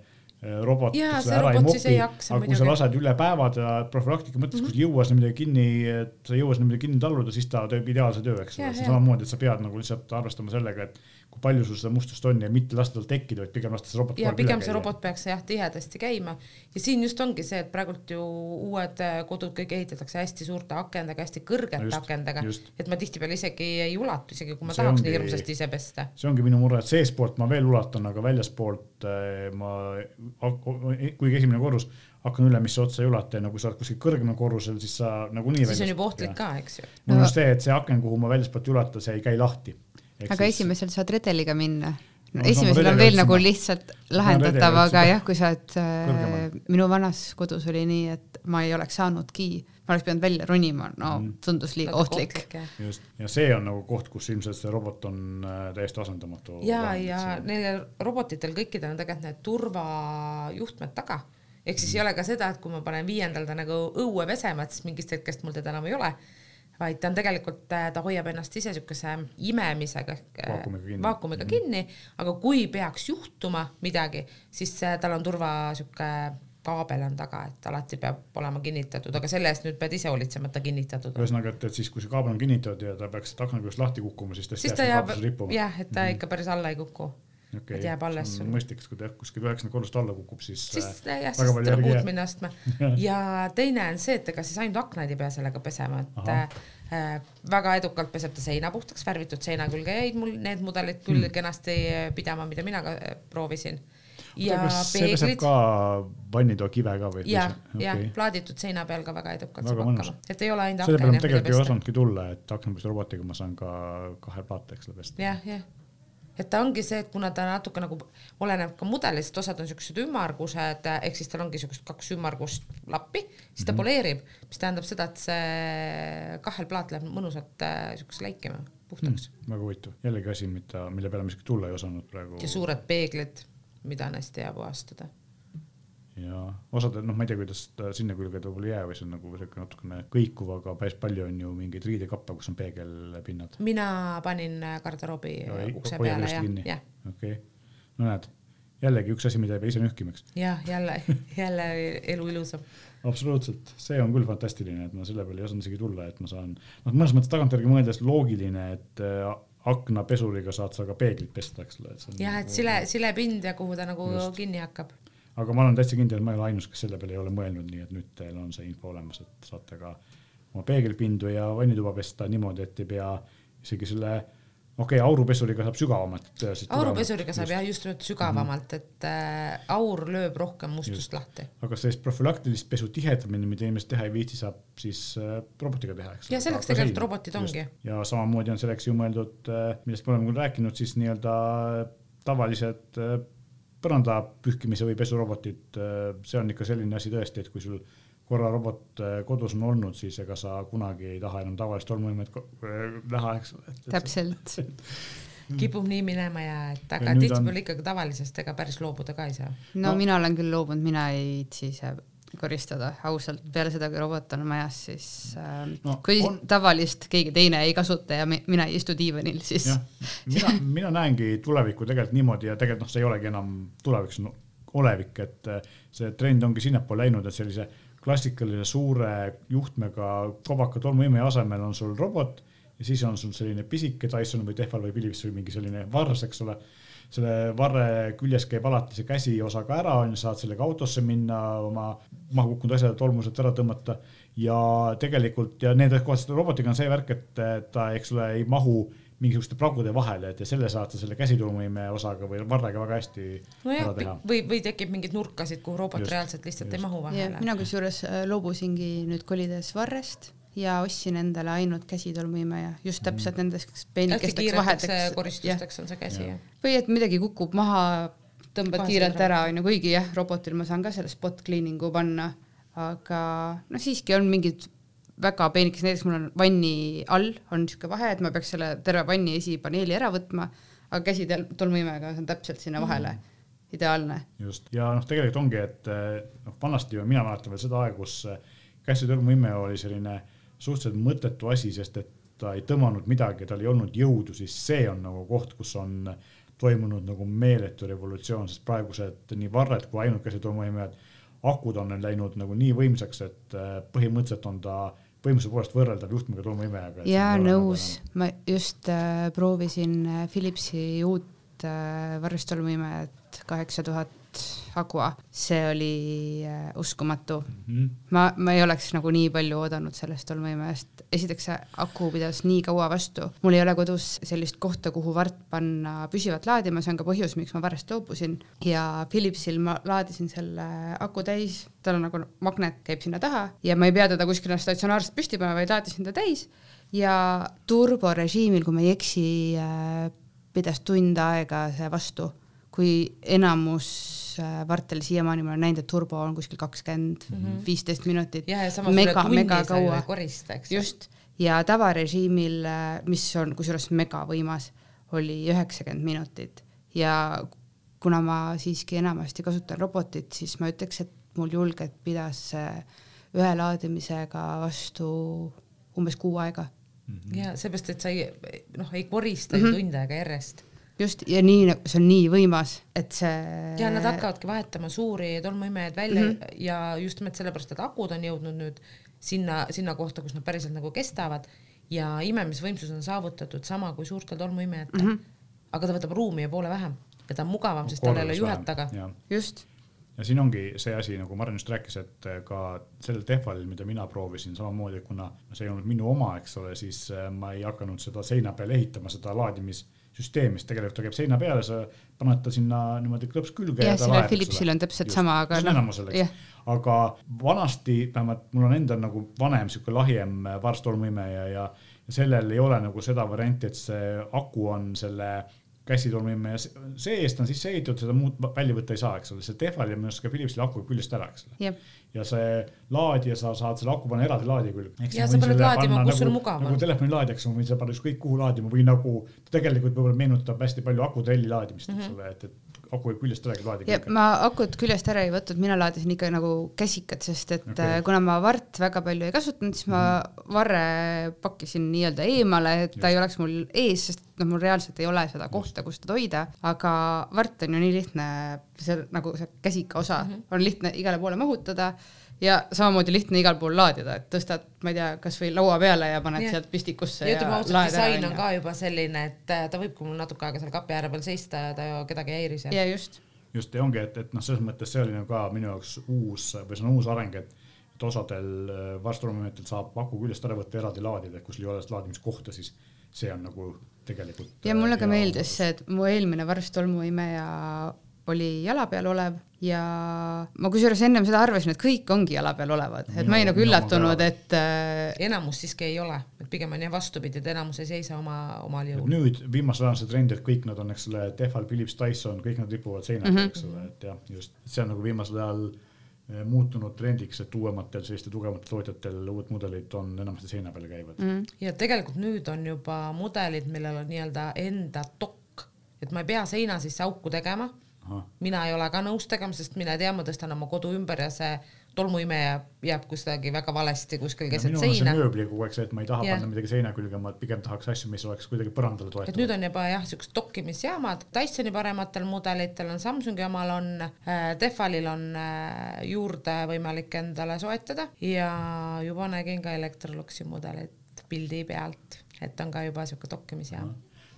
Speaker 1: robot
Speaker 2: Jaa, ära ei mopi,
Speaker 1: aga kui sa lased üle päevad ja profülaktika mõttes mm, -hmm. kui sa ei jõua sinna midagi kinni, et sa ei jõua sinna midagi kinni talluda, siis ta teeb ideaalse töö, eks ole, samamoodi, et sa pead nagu lihtsalt arvestama sellega, et kui palju sul seda mustust on ja mitte lasta tal tekkida, vaid pigem lasta see robot.
Speaker 2: ja pigem see robot peaks jah tihedasti käima ja siin just ongi see, et praegult ju uued äh, kodud kõik ehitatakse hästi suurte akendega, hästi kõrgete just, akendega, et ma tihtipeale isegi ei ulatu, isegi kui ma see tahaks ongi, nii hirmsasti ise pesta.
Speaker 1: see ongi minu mure, et seestpoolt ma veel ulatan, aga väljaspoolt äh, ma, kuigi esimene korrus hakkan ülemisse otsa ei ulata ja no kui sa oled kuskil kõrgemal korrusel, siis sa nagunii.
Speaker 2: siis on juba ohtlik ka, eks ju.
Speaker 1: mul on just see, et see aken, kuhu ma väljaspoolt ei ulata, see ei käi lahti
Speaker 3: aga siis... esimesel saad redeliga minna no,. esimesel on veel nagu lihtsalt lahendatav, aga jah, kui sa oled äh,, minu vanas kodus oli nii, et ma ei oleks saanudki, ma oleks pidanud välja ronima, no mm. tundus liiga ohtlik.
Speaker 1: just, ja see on nagu koht, kus ilmselt see robot on äh, täiesti asendamatu.
Speaker 2: ja, ja neil robotitel kõikidel on tegelikult need turvajuhtmed taga ehk siis ei ole ka seda, et kui ma panen viiendal ta nagu õue pesema, et siis mingist hetkest mul teda enam ei ole vaid ta on tegelikult, äh, ta hoiab ennast ise niisuguse imemisega ehk
Speaker 1: äh, vaakumiga kinni,
Speaker 2: vaakumiga mm -hmm. kinni, aga kui peaks juhtuma midagi, siis äh, tal on turva niisugune kaabel on taga, et alati peab olema kinnitatud, aga selle eest nüüd pead ise hoolitsema, et ta kinnitatud
Speaker 1: on. ühesõnaga, et, et siis, kui see kaabel on kinnitatud ja ta peaks aknaküljest lahti kukkuma, siis ta
Speaker 2: siis ta jääb, jah, et ta mm -hmm. ikka päris alla ei kuku
Speaker 1: okay.
Speaker 2: et jääb alles.
Speaker 1: mõistlik, sest kui ta kuskil üheksakümne kolmest alla kukub, siis.
Speaker 2: siis äh, jah, siis tuleb uut minna ostma *laughs* ja teine on see, et ega siis ainult aknaid ei pea sellega pesema, et äh, väga edukalt peseb ta seina puhtaks, värvitud seina külge jäid mul need mudelid küll hmm. kenasti pidama, mida mina ka äh, proovisin
Speaker 1: ja peeglid. ka vannitoa kive ka või?
Speaker 2: jah, jah okay., plaaditud seina peal ka väga edukalt saab hakkama, et ei ole ainult
Speaker 1: selle peale tegelikult ei osanudki tulla, et aknapesurobotiga ma saan ka kahe plaate, eks ole, pesta.
Speaker 2: jah, jah et ta ongi see, et kuna ta natuke nagu oleneb ka mudelist, osad on siuksed ümmargused, ehk siis tal ongi siukest kaks ümmargust lappi, siis ta mm -hmm. poleerib, mis tähendab seda, et see kahelplaat läheb mõnusalt äh, siukse läikima, puhtaks
Speaker 1: mm,. väga huvitav, jällegi asi, mida, mille peale ma isegi tulla ei osanud praegu.
Speaker 2: ja suured peeglid, mida on hästi hea puhastada
Speaker 1: ja osadel, noh, ma ei tea, kuidas ta sinna külge ta võib-olla ei jää või see on nagu siuke natukene kõikuv, aga päris palju on ju mingeid riidekappe, kus on peegelpinnad.
Speaker 2: mina panin garderoobi ukse peale ja, jah.
Speaker 1: okei okay., no näed, jällegi üks asi, mida ei pea ise nühkima, eks.
Speaker 2: jah, jälle, *laughs* jälle elu ilusam.
Speaker 1: absoluutselt, see on küll fantastiline, et ma selle peale ei osanud isegi tulla, et ma saan, noh, mõnes mõttes tagantjärgi mõeldes loogiline, et äh, aknapesuriga saad sa ka peeglit pesta, eks ole.
Speaker 2: jah, et nagu sile, silepind ja kuhu ta nagu Just. kinni hakkab
Speaker 1: aga ma olen täitsa kindel, et ma ei ole ainus, kes selle peale ei ole mõelnud, nii et nüüd teil on see info olemas, et saate ka oma peegelpindu ja vannituba pesta niimoodi, et ei pea isegi selle okei okay,, aurupesuriga saab sügavamalt.
Speaker 2: aurupesuriga saab jah, just nimelt sügavamalt, mhm. et äh, aur lööb rohkem mustust just. lahti.
Speaker 1: aga sellist profülaktilist pesu tihedamini, mida inimesed teha ei viitsi, saab siis äh, robotiga teha, eks.
Speaker 2: ja selleks tegelikult robotid ongi.
Speaker 1: ja samamoodi on selleks ju mõeldud äh,, millest me oleme küll rääkinud, siis nii-öelda tavalised äh, põranda pühkimise või pesurobotid, äh, see on ikka selline asi tõesti, et kui sul korra robot äh, kodus on olnud, siis ega sa kunagi ei taha enam tavalist tolmuimet äh, näha, eks
Speaker 3: täpselt *laughs*
Speaker 2: kipub nii minema ja et aga tihtipeale on... ikkagi tavalisest ega päris loobuda ka ei saa.
Speaker 3: no mina olen küll loobunud, mina ei viitsi ise koristada ausalt, peale seda, kui robot on majas, siis äh, no, kui on... tavalist keegi teine ei kasuta ja mi mina ei istu diivanil, siis.
Speaker 1: mina, mina näengi tulevikku tegelikult niimoodi ja tegelikult noh, see ei olegi enam tulevik, see on olevik, et äh, see trend ongi sinnapoole läinud, et sellise klassikalise suure juhtmega kobaka tolmuimeja asemel on sul robot ja siis on sul selline pisike Dyson või Tehval või Philips või mingi selline vars, eks ole selle varre küljes käib alati see käsiosa ka ära, on ju, saad sellega autosse minna, oma maha kukkunud asjad, tolmused ära tõmmata ja tegelikult ja need kohad, robotiga on see värk, et ta, eks ole, ei mahu mingisuguste pragude vahele, et ja selle saad sa selle käsitulmuime osaga või varrega väga hästi
Speaker 2: no jah, ära teha. või, või tekib mingeid nurkasid, kuhu robot just, reaalselt lihtsalt just. ei mahu vahele.
Speaker 3: mina kusjuures äh, loobusingi nüüd kolides varrest ja ostsin endale ainult käsitolmuimeja, just mhm. täpselt nendeks peenikesteks vaheteks.
Speaker 2: koristusteks on see käsi, jah?
Speaker 3: või et midagi kukub maha, tõmbad kiirelt ära, onju, kuigi jah, robotil ma saan ka selle spot cleaning'u panna, aga noh, siiski on mingid väga peenikesed, näiteks mul on vanni all on niisugune vahe, et ma peaks selle terve vanni esipaneeli ära võtma, aga käsitolmuimega on täpselt sinna vahele mm. ideaalne.
Speaker 1: just, ja noh, tegelikult ongi, et noh, vanasti mina mäletan veel seda aega, kus käsitolmuime oli selline äh, suhteliselt mõttetu asi, sest et ta ei tõmmanud midagi, tal ei olnud jõudu, siis see on nagu koht, kus on toimunud nagu meeletu revolutsioon, sest praegused nii varred kui ainukesed tolmuimejad, akud on läinud nagu nii võimsaks, et äh, põhimõtteliselt on ta võimsuse poolest võrreldav juhtmega tolmuimejaga.
Speaker 3: jaa, nõus, ma just äh, proovisin äh, Philipsi uut äh, varrustolmuimejat kaheksa tuhat Aqua, see oli äh, uskumatu. Mm. -hmm. ma, ma ei oleks nagu nii palju oodanud sellest tolmuimejast. esiteks see aku pidas nii kaua vastu, mul ei ole kodus sellist kohta, kuhu vart panna püsivalt laadima, see on ka põhjus, miks ma varrest loobusin. Ja Philipsil ma laadisin selle aku täis, tal on nagu magnet käib sinna taha. Ja ma ei pea teda kuskile statsionaarselt püsti panema, vaid laadisin ta täis. Ja turborežiimil, kui ma ei eksi, äh, pidas tund aega see vastu, kui enamus Vartel siiamaani ma olen näinud, et turbo on kuskil kakskümmend, mhm. viisteist minutit.
Speaker 2: jah, ja samas mega, mega kaua. korista, eks.
Speaker 3: just, ja tavarežiimil, äh, mis on kusjuures megavõimas, oli üheksakümmend minutit ja kuna ma siiski enamasti kasutan robotit, siis ma ütleks, et mul julgelt pidas ühe laadimisega vastu umbes kuu aega
Speaker 2: mm. -hmm. ja seepärast, et sa ei noh, ei korista mm -hmm. tund aega järjest
Speaker 3: just, ja nii, see on nii võimas, et see.
Speaker 2: ja nad hakkavadki vahetama suuri tolmuimejaid välja mm -hmm. ja just nimelt sellepärast, et akud on jõudnud nüüd sinna, sinna kohta, kus nad päriselt nagu kestavad ja imemisvõimsus on saavutatud sama kui suurtel tolmuimejatel mm. -hmm. aga ta võtab ruumi ja poole vähem ja ta on mugavam, sest tal ei ole juhet taga.
Speaker 3: just
Speaker 1: ja siin ongi see asi, nagu Maren just rääkis, et ka sellel Tehvalil, mida mina proovisin, samamoodi kuna see ei olnud minu oma, eks ole, siis äh, ma ei hakanud seda seina peal ehitama, seda laadimis süsteem, mis tegelikult ta käib seina peale, sa paned ta sinna niimoodi klõps külge.
Speaker 3: jah, sellel Philipsil on täpselt Just, sama,
Speaker 1: aga. enamusel, eks. aga vanasti, vähemalt mul on endal nagu vanem sihuke lahjem varstolmuimeja ja, ja sellel ei ole nagu seda varianti, et see aku on selle käsitolmuimeja seest on sisse ehitatud, seda muud välja võtta ei saa, eks ole, see Tehval ja minu arust ka Philipsil aku küljest ära, eks ole
Speaker 3: yep.
Speaker 1: ja see laadija, sa saad selle aku panna eraldi laadija külge.
Speaker 2: ja sa paned laadima, kus sul mugav
Speaker 1: on. nagu telefonilaadijaks, ma võin seda panna ükskõik kuhu laadima või nagu tegelikult võib-olla meenutab hästi palju akutrelli laadimist mm, -hmm. eks mhm. ole, et, et aku võib küljest ära laadida.
Speaker 3: ma akut küljest ära ei võtnud, mina laadisin ikka nagu käsikat, sest et okay. kuna ma vart väga palju ei kasutanud, siis ma -hmm. varre pakkisin nii-öelda eemale, et Just. ta ei oleks mul ees, sest noh, mul reaalselt ei ole seda kohta, kus teda hoida, aga vart on ju nii lihtne, see nagu see käsika osa mm -hmm. on lihtne igale poole mahutada ja samamoodi lihtne igal pool laadida, et tõstad, ma ei tea, kasvõi laua peale ja paned ja. sealt pistikusse.
Speaker 2: ja ütleme ausalt, disain on ka juba selline, et äh, ta võibki mul natuke aega seal kapi ääre peal seista ja ta ju kedagi ei häiri seal.
Speaker 3: ja just.
Speaker 1: just ja ongi, et, et noh, selles mõttes see oli nagu ka minu jaoks uus või see on uus areng, et et osadel äh, varstroomimeetel saab aku küljest ära võtta eraldi laadida, kui sul ei ole laadimiskohta, siis see on nagu tegelikult.
Speaker 3: ja mulle ka meeldis see, et mu eelmine varsttolmuimeja oli jala peal olev ja ma kusjuures ennem seda arvasin, et kõik ongi jala peal olevad, et ma olin nagu üllatunud, et äh....
Speaker 2: enamus siiski ei ole, et pigem on jah vastupidi, et enamus ei seisa oma, omal jõul.
Speaker 1: nüüd viimasel ajal see trend, et kõik nad on, eks ole, Tehval, Philips, Dyson, kõik nad ripuvad seina peal mm, -hmm. eks ole, et jah, just, see on nagu viimasel ajal äh, muutunud trendiks, et uuematel sellistel tugevamatel tootjatel uued mudelid on enamasti seina peal käivad
Speaker 2: mm. -hmm. ja tegelikult nüüd on juba mudelid, millel on nii-öelda enda dokk, et ma ei pea seina sisse auku tegema mina ei ole ka nõus tegema, sest mine tea, ma tõstan oma kodu ümber ja see tolmuimeja jääb kuidagi väga valesti kuskil keset
Speaker 1: no,
Speaker 2: seina.
Speaker 1: mööbli kogu aeg see, et ma ei taha yeah. panna midagi seina külge, ma pigem tahaks asju, mis oleks kuidagi põrandale toetatud.
Speaker 2: et nüüd on juba jah, siuksed dokkimisjaamad, Dysoni parematel mudelitel on, Samsungi omal on äh,, Tehvalil on äh, juurde võimalik endale soetada ja juba nägin ka Electroluxi mudelit pildi pealt, et on ka juba siuke dokkimisjaam.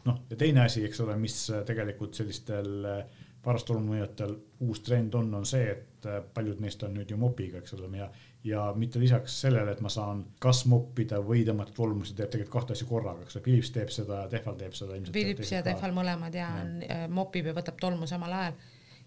Speaker 1: noh, ja teine asi, eks ole, mis tegelikult sellistel äh, varastolmuijatel uus trend on, on see, et äh, paljud neist on nüüd ju mopiga, eks ole, ja, ja mitte lisaks sellele, et ma saan kas moppida või tõmmata tolmusi, teeb tegelikult kahte asja korraga, eks ole, Philips teeb seda, Tehval teeb seda ilmselt.
Speaker 2: Philips ja Tehval mõlemad ja, ja. Äh, mopib ja võtab tolmu samal ajal.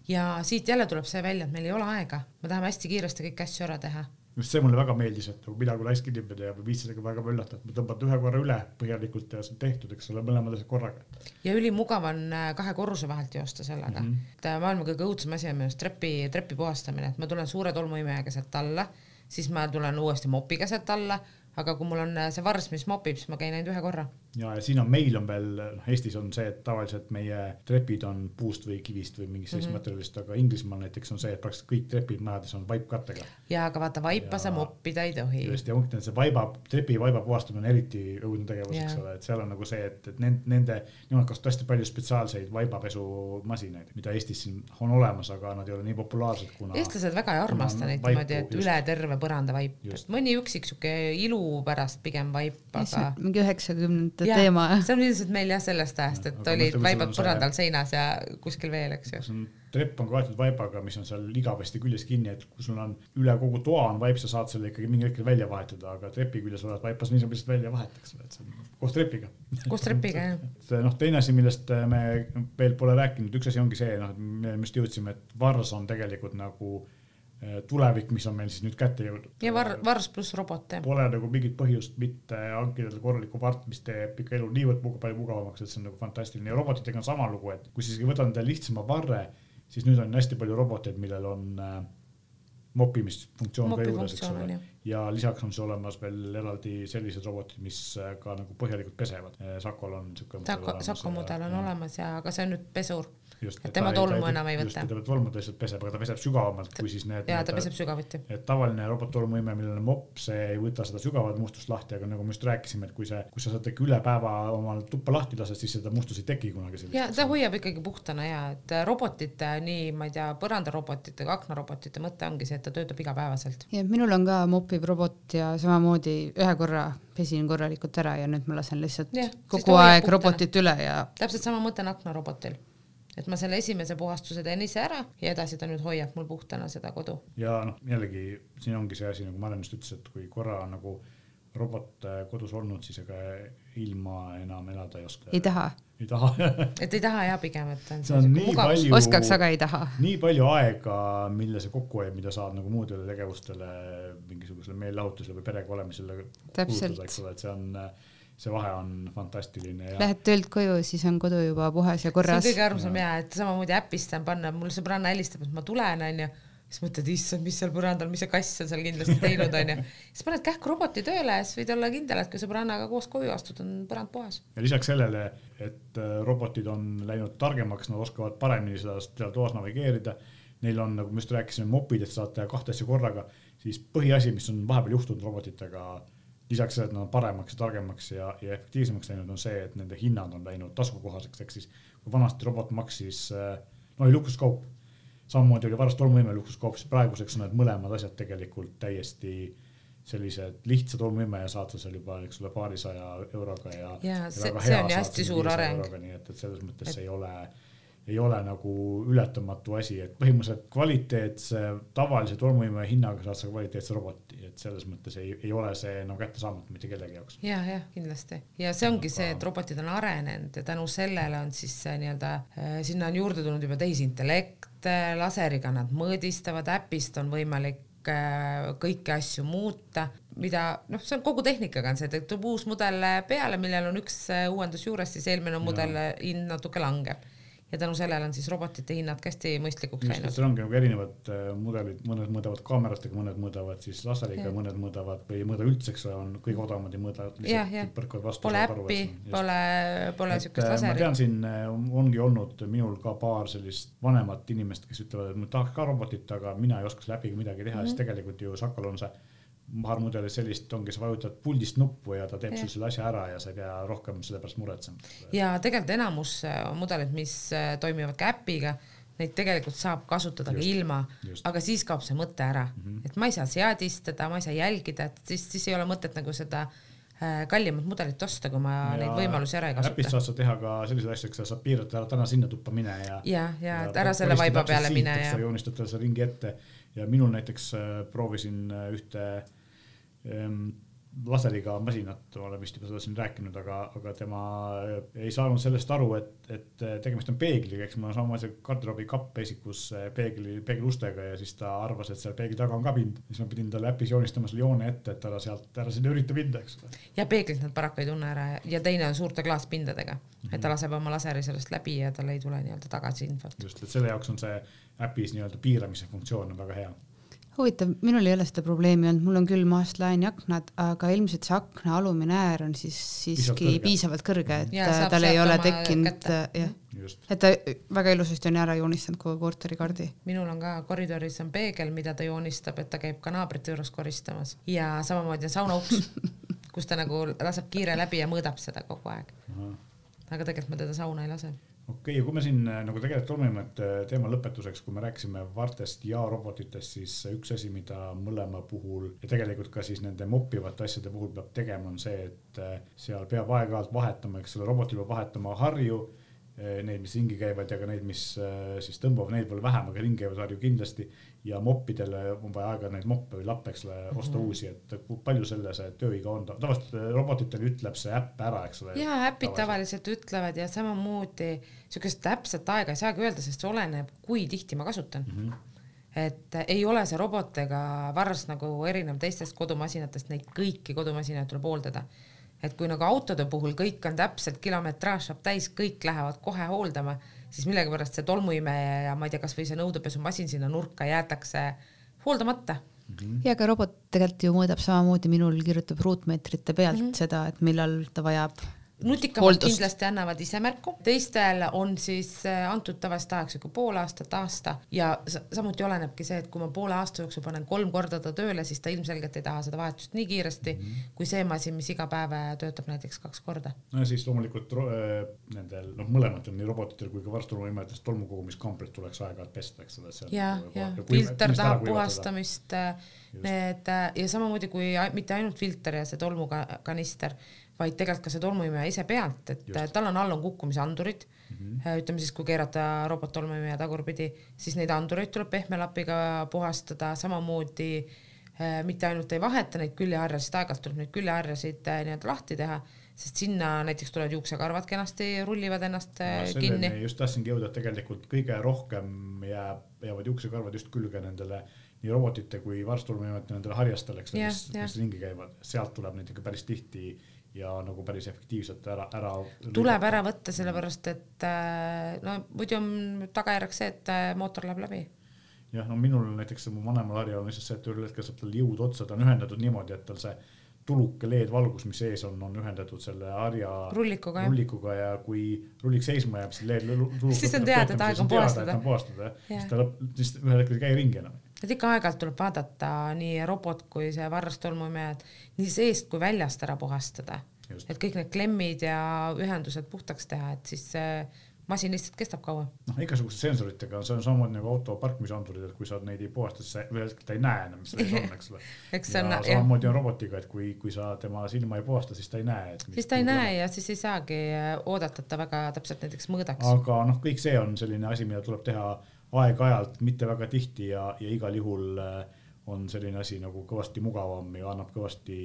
Speaker 2: ja siit jälle tuleb see välja, et meil ei ole aega, me tahame hästi kiiresti kõiki asju ära teha
Speaker 1: just see mulle väga meeldis, et nagu mina kui laiskillimine teab ja viitsidega väga möllata, et ma tõmban ühe korra üle põhjalikult ja see on tehtud, eks ole, mõlemad asjad korraga.
Speaker 2: ja ülimugav on äh, kahe korruse vahelt joosta sellega mm. -hmm. et äh, maailma kõige õudsem asi on minu arust trepi, trepi puhastamine, et ma tulen suure tolmuimejaga sealt alla, siis ma tulen uuesti mopiga sealt alla aga kui mul on äh, see vars, mis mopib, siis ma käin ainult ühe korra.
Speaker 1: Ja, ja siin on meil on veel, noh Eestis on see, et tavaliselt meie trepid on puust või kivist või mingist sellisest mm -hmm. materjalist, aga Inglismaal näiteks on see, et praktiliselt kõik trepid majades on vaipkattega.
Speaker 2: ja aga vaata, vaipa ja, sa moppida ei tohi.
Speaker 1: just ja punkt on see vaiba, trepi vaiba puhastamine on eriti õudne tegevus, eks ole, et seal on nagu see, et, et nende, nende, nemad kasutavad hästi palju spetsiaalseid vaibapesumasinaid, mida Eestis siin on olemas, aga nad ei ole nii populaarsed, kuna.
Speaker 2: eestlased väga ei armasta neid niimoodi, et just. üle terve põranda vaip, mõni üksik sihuke ilu pärast pigem vaip, aga.
Speaker 3: mingi üheksakümnendate teema.
Speaker 2: see on ilmselt meil jah sellest ajast, et ja, olid vaibad põrandal seinas ja kuskil veel, eks ju
Speaker 1: trepp on kaetud vaibaga, mis on seal igavesti küljes kinni, et kui sul on üle kogu toa on vaip, sa saad selle ikkagi mingil hetkel välja vahetada, aga trepi küljes olevat vaipa sa niisama lihtsalt välja vaheta, eks ole, et see on koos trepiga.
Speaker 2: koos trepiga jah. *laughs*
Speaker 1: noh, teine asi, millest me veel pole rääkinud, üks asi ongi see, noh, me just jõudsime, et Vars on tegelikult nagu tulevik, mis on meil siis nüüd kätte jõudnud.
Speaker 2: ja var-, vars pluss robot, jah.
Speaker 1: Pole nagu mingit põhjust mitte hankida korralikku vart, mis teeb ikka elu niivõrd palju mugavamaks, et see on nagu fantastiline ja robotitega on sama lugu, et kui sa isegi võtad endale lihtsama varre, siis nüüd on hästi palju roboteid, millel on äh, mopimisfunktsioon ka juures, eks ole. ja lisaks on siis olemas veel eraldi sellised robotid, mis äh, ka nagu põhjalikult pesevad. Sakol on niisugune.
Speaker 2: Sako, Sako mudel on ja. olemas ja, aga see on nüüd pesur et tema tolmu enam ei võta.
Speaker 1: ta tolmu lihtsalt peseb, aga ta peseb sügavamalt kui siis need.
Speaker 2: ja ta peseb sügavuti.
Speaker 1: et tavaline robottolmuiime, millel on mopp, see ei võta seda sügavat mustust lahti, aga nagu me just rääkisime, et kui see, kui sa saad äkki üle päeva omal tuppa lahti lased, siis seda mustust ei teki kunagi.
Speaker 2: ja ta hoiab ikkagi puhtana ja et robotite, nii ma ei tea, põrandarobotite, aknarobotite mõte ongi see, et ta töötab igapäevaselt.
Speaker 3: ja minul on ka mopiv robot ja samamoodi ühe korra pesin korralikult ära ja nüüd ma lasen lihtsalt ja, kogu aeg puhtana. robotit üle ja.
Speaker 2: täpselt sama mõte on aknarobotil et ma selle esimese puhastuse teen ise ära ja edasi ta nüüd hoiab mul puhtana seda kodu.
Speaker 1: ja noh, jällegi siin ongi see asi, nagu Maren just ütles, et kui korra nagu robot kodus olnud, siis ega ilma enam elada ei oska.
Speaker 3: ei taha.
Speaker 1: ei taha *laughs*
Speaker 2: et ei taha ja pigem, et
Speaker 1: on see on nii mugav. palju.
Speaker 3: oskaks, aga ei taha.
Speaker 1: nii palju aega, mille see kokku hoiab, mida saad nagu muudele tegevustele, mingisugusele meelelahutusele või perega olemisele kulutada, eks ole, et see on see vahe on fantastiline
Speaker 3: ja.... Lähed töölt koju, siis on kodu juba puhas ja korras.
Speaker 2: see on kõige armsam ja, et samamoodi äpist saan panna, mul sõbranna helistab, et ma tulen, onju siis mõtled, issand, mis seal põrandal, mis see kass on seal kindlasti teinud, onju. siis paned kähku roboti tööle ja siis võid olla kindel, et kui sõbrannaga koos koju astud, on põrand puhas.
Speaker 1: ja lisaks sellele, et äh, robotid on läinud targemaks, nad oskavad paremini seda seal toas navigeerida. Neil on, nagu me just rääkisime, mopid, et saad teha kahte asja korraga, siis põhiasi, mis on vahepeal juhtunud robotitega, lisaks sellele, et nad on paremaks ja targemaks ja, ja efektiivsemaks läinud, on see, et nende hinnad on läinud taskukohaseks, ehk siis kui vanasti robot maksis, äh, no oli luksuskaup samamoodi oli varast tolmuime luksuskaup, siis praeguseks on need mõlemad asjad tegelikult täiesti sellised lihtsad tolmuime ja saad sa seal juba, eks ole, paarisaja euroga ja.
Speaker 2: ja see, see on hästi suur areng.
Speaker 1: nii et, et selles mõttes et... ei ole, ei ole nagu ületamatu asi, et põhimõtteliselt kvaliteetse tavalise tolmuime hinnaga saad sa kvaliteetse roboti, et selles mõttes ei, ei ole see nagu kättesaamatu mitte kellegi jaoks.
Speaker 2: ja, jah, kindlasti. Ja see ongi Aga... see, et robotid on arenenud ja tänu sellele on siis nii-öelda äh, sinna on juurde tulnud juba tehisintellekt et laseriga nad mõõdistavad, äpist on võimalik äh, kõiki asju muuta, mida noh, see on kogu tehnikaga on see, et tuleb uus mudel peale, millel on üks äh, uuendus juures, siis eelmine mudel hind natuke langeb ja tänu sellele on siis robotite hinnad ka hästi mõistlikuks läinud.
Speaker 1: seal ongi nagu erinevad äh, mudelid, mõned mõõdavad kaameratega, mõned mõõdavad siis laseriga, mõned mõõdavad või ei mõõda üldse, eks ole, on kõige odavamad ei mõõda.
Speaker 2: Pole äppi, pole, pole siukest
Speaker 1: laseri. ma tean, siin äh, ongi olnud minul ka paar sellist vanemat inimest, kes ütlevad, et ma tahaks ka robotit, aga mina ei oska selle äpiga midagi teha mm, -hmm. siis tegelikult ju Sakal on see maharmudelis sellist ongi, sa vajutad puldist nuppu ja ta teeb sul selle asja ära ja sa ei pea rohkem selle pärast muretsema.
Speaker 2: ja tegelikult enamus äh, mudeleid, mis äh, toimivad ka äpiga, neid tegelikult saab kasutada just, ka ilma, aga siis kaob see mõte ära mm, -hmm. et ma ei saa seadistada, ma ei saa jälgida, et siis, siis ei ole mõtet nagu seda äh, kallimat mudelit osta, kui ma ja neid võimalusi ära ei kasuta.
Speaker 1: äpis saad sa teha ka selliseid asju, eks sa saad piirata ära täna sinna tuppa mine ja.
Speaker 2: ja, ja, ja ära selle vaiba peale mine
Speaker 1: ja. joonistad talle selle ringi ette ja minul näiteks proovisin ühte äh, laseriga masinat, olen vist juba seda siin rääkinud, aga, aga tema eh, ei saanud sellest aru, et, et eh, tegemist on peegliga, eks mul on sama see garderoobi kapp esikus eh, peegli, peegelustega ja siis ta arvas, et seal peegli taga on ka pind. siis ma pidin talle äpis joonistama selle joone ette, et ära sealt, ära sinna ürita minna, eks ole.
Speaker 2: ja peeglit nad paraku ei tunne ära ja teine on suurte klaaspindadega mm, -hmm. et ta laseb oma laseri sellest läbi ja tal ei tule nii-öelda tagasi infot.
Speaker 1: just, et selle jaoks on see äpis nii-öelda piiramise funktsioon on väga hea
Speaker 3: huvitav, minul ei ole seda probleemi olnud, mul on küll maast laeni aknad, aga ilmselt see akna alumine äär on siis siiski piisavalt kõrge, et ja, tal ei ole tekkinud jah, et ta väga ilusasti on ära joonistanud kogu korteri kaardi.
Speaker 2: minul on ka koridoris on peegel, mida ta joonistab, et ta käib ka naabrite juures koristamas. Ja samamoodi on saunauks, *laughs* kus ta nagu laseb kiire läbi ja mõõdab seda kogu aeg. aga tegelikult ma teda sauna ei lase
Speaker 1: okei okay,, ja kui me siin äh, nagu tegelikult olime, et äh, teema lõpetuseks, kui me rääkisime vartest ja robotitest, siis üks asi, mida mõlema puhul ja tegelikult ka siis nende moppivate asjade puhul peab tegema, on see, et äh, seal peab aeg-ajalt vahetama, eks ole, robotil peab vahetama harju neid, mis ringi käivad ja ka neid, mis siis tõmbavad, neid veel vähem, aga ringi käivad harju kindlasti ja moppidele on vaja aega neid moppe või lappe, eks ole, osta mm -hmm. uusi, et palju selle see tööiga on, tavaliselt robotitele ütleb see äpp ära, eks ole.
Speaker 2: ja äpid tavaliselt ütlevad ja samamoodi siukest täpset aega ei saagi öelda, sest see oleneb, kui tihti ma kasutan mm. -hmm et ei ole see robot ega varst nagu erinev teistest kodumasinatest, neid kõiki kodumasinaid tuleb hooldada. Et kui nagu autode puhul kõik on täpselt, kilometraaž saab täis, kõik lähevad kohe hooldama siis millegipärast see tolmuimeja ja ma ei tea, kasvõi see nõudepesumasin sinna nurka jäetakse hooldamata
Speaker 3: mm. -hmm. ja ka robot tegelikult ju mõõdab samamoodi, minul kirjutab ruutmeetrite pealt mm -hmm. seda, et millal ta vajab
Speaker 2: nutikamad kindlasti annavad ise märku, teistel on siis äh, antud tavaliselt ajaks sihuke pool aastat, aasta ja samuti olenebki see, et kui ma poole aasta jooksul panen kolm korda ta tööle, siis ta ilmselgelt ei taha seda vahetust nii kiiresti mm -hmm. kui see masin, mis iga päev äh, töötab näiteks kaks korda.
Speaker 1: no ja siis loomulikult äh, nendel noh, mõlematel nii robotitel kui ka varstulumaimetes tolmukogumiskambrid tuleks aeg-ajalt pesta, eks ole.
Speaker 2: ja, ja filter tahab puhastamist, need ja samamoodi kui mitte ainult filter ja see tolmukanister vaid tegelikult ka see tolmuimeja ise pealt, et Just. tal on all on kukkumisandurid mm, -hmm. ütleme siis, kui keerata robottolmuimeja tagurpidi, siis neid andureid tuleb pehme lapiga puhastada, samamoodi äh, mitte ainult ei vaheta neid küljeharjasid, aeg-ajalt tuleb neid küljeharjasid äh, nii-öelda lahti teha, sest sinna näiteks tulevad juuksekarvad kenasti, rullivad ennast äh, no, kinni.
Speaker 1: just tahtsingi jõuda, et tegelikult kõige rohkem jääb, jäävad juuksekarvad just külge nendele nii robotite kui varstulmujate nendele harjastele, eks mis, mis ringi käivad, sealt tuleb neid ikka päris tihti ja nagu päris efektiivselt ära, ära.
Speaker 2: tuleb ära võtta, sellepärast et äh, no muidu on tagajärjeks see, et äh, mootor läheb läbi.
Speaker 1: jah, no minul näiteks mu vanemal harjal on lihtsalt see, et ühel hetkel saab tal jõud otsa, ta on ühendatud niimoodi, et tal see tuluke LED-valgus, mis ees on, on ühendatud selle harja
Speaker 2: rullikuga,
Speaker 1: rullikuga ja kui rullik seisma jääb, siis LED
Speaker 2: siis on teada, et aeg on puhastada.
Speaker 1: puhastada jah, siis ta lõpp, siis ühel hetkel ei käi ringi enam
Speaker 2: et ikka aeg-ajalt tuleb vaadata nii robot kui see varrastolmuimeja, et nii seest kui väljast ära puhastada. et kõik need klemmid ja ühendused puhtaks teha, et siis see masin lihtsalt kestab kaua.
Speaker 1: noh, igasuguste sensoritega, see on samamoodi nagu auto parkimisandurid, et kui sa neid ei puhasta, siis sa ühel hetkel ta ei näe enam, mis selles on, eks ole. *laughs* ja samamoodi on robotiga, et kui, kui sa tema silma ei puhasta, siis ta ei näe.
Speaker 2: siis ta ei näe on. ja siis ei saagi oodata, et ta väga täpselt näiteks mõõdaks.
Speaker 1: aga noh, kõik see on selline asi, mida tuleb teha aeg-ajalt, mitte väga tihti ja, ja igal juhul äh, on selline asi nagu kõvasti mugavam ja annab kõvasti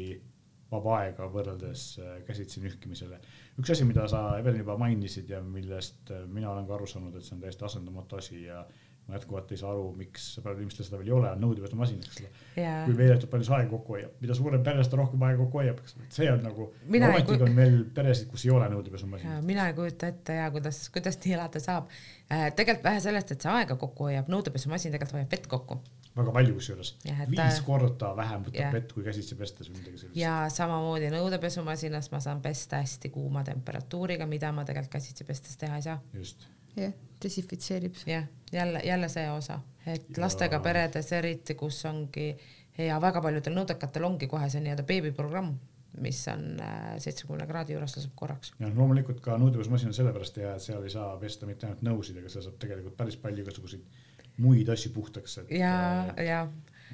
Speaker 1: vaba aega võrreldes äh, käsitsi nühkimisele. üks asi, mida sa, Evelin, juba mainisid ja millest äh, mina olen ka aru saanud, et see on täiesti asendamatu asi ja ma jätkuvalt ei saa aru, miks paljudel inimestel seda veel ei ole, on nõudepesumasin, eks ole. kui meeletult palju see aega kokku hoiab, mida suurem pere, seda rohkem aega kokku hoiab, eks ole, see on nagu. ometigi on meil peresid, kus ei ole nõudepesumasin.
Speaker 2: mina ei kujuta ette ja kuidas, kuidas nii elada saab äh,. tegelikult vähe sellest, et see aega kokku hoiab, nõudepesumasin tegelikult hoiab vett kokku.
Speaker 1: väga palju kusjuures, viis korda vähem võtab vett kui käsitsi pestes või midagi sellist.
Speaker 2: ja samamoodi nõudepesumasinas ma saan pesta hästi kuuma temperatuuriga, mida ma tegelikult käsitsi pestes teha ei saa.
Speaker 1: just
Speaker 3: jah, desinfitseerib.
Speaker 2: jah, jälle, jälle see osa, et ja... lastega peredes eriti, kus ongi ja väga paljudel nõudekatel ongi kohe see nii-öelda beebiprogramm, mis on äh, seitsmekümne kraadi juures laseb korraks.
Speaker 1: jah, loomulikult ka nõudepesmasin on sellepärast hea, et seal ei saa pesta mitte ainult nõusid, aga seal saab tegelikult päris palju igasuguseid muid asju puhtaks.
Speaker 2: ja, ja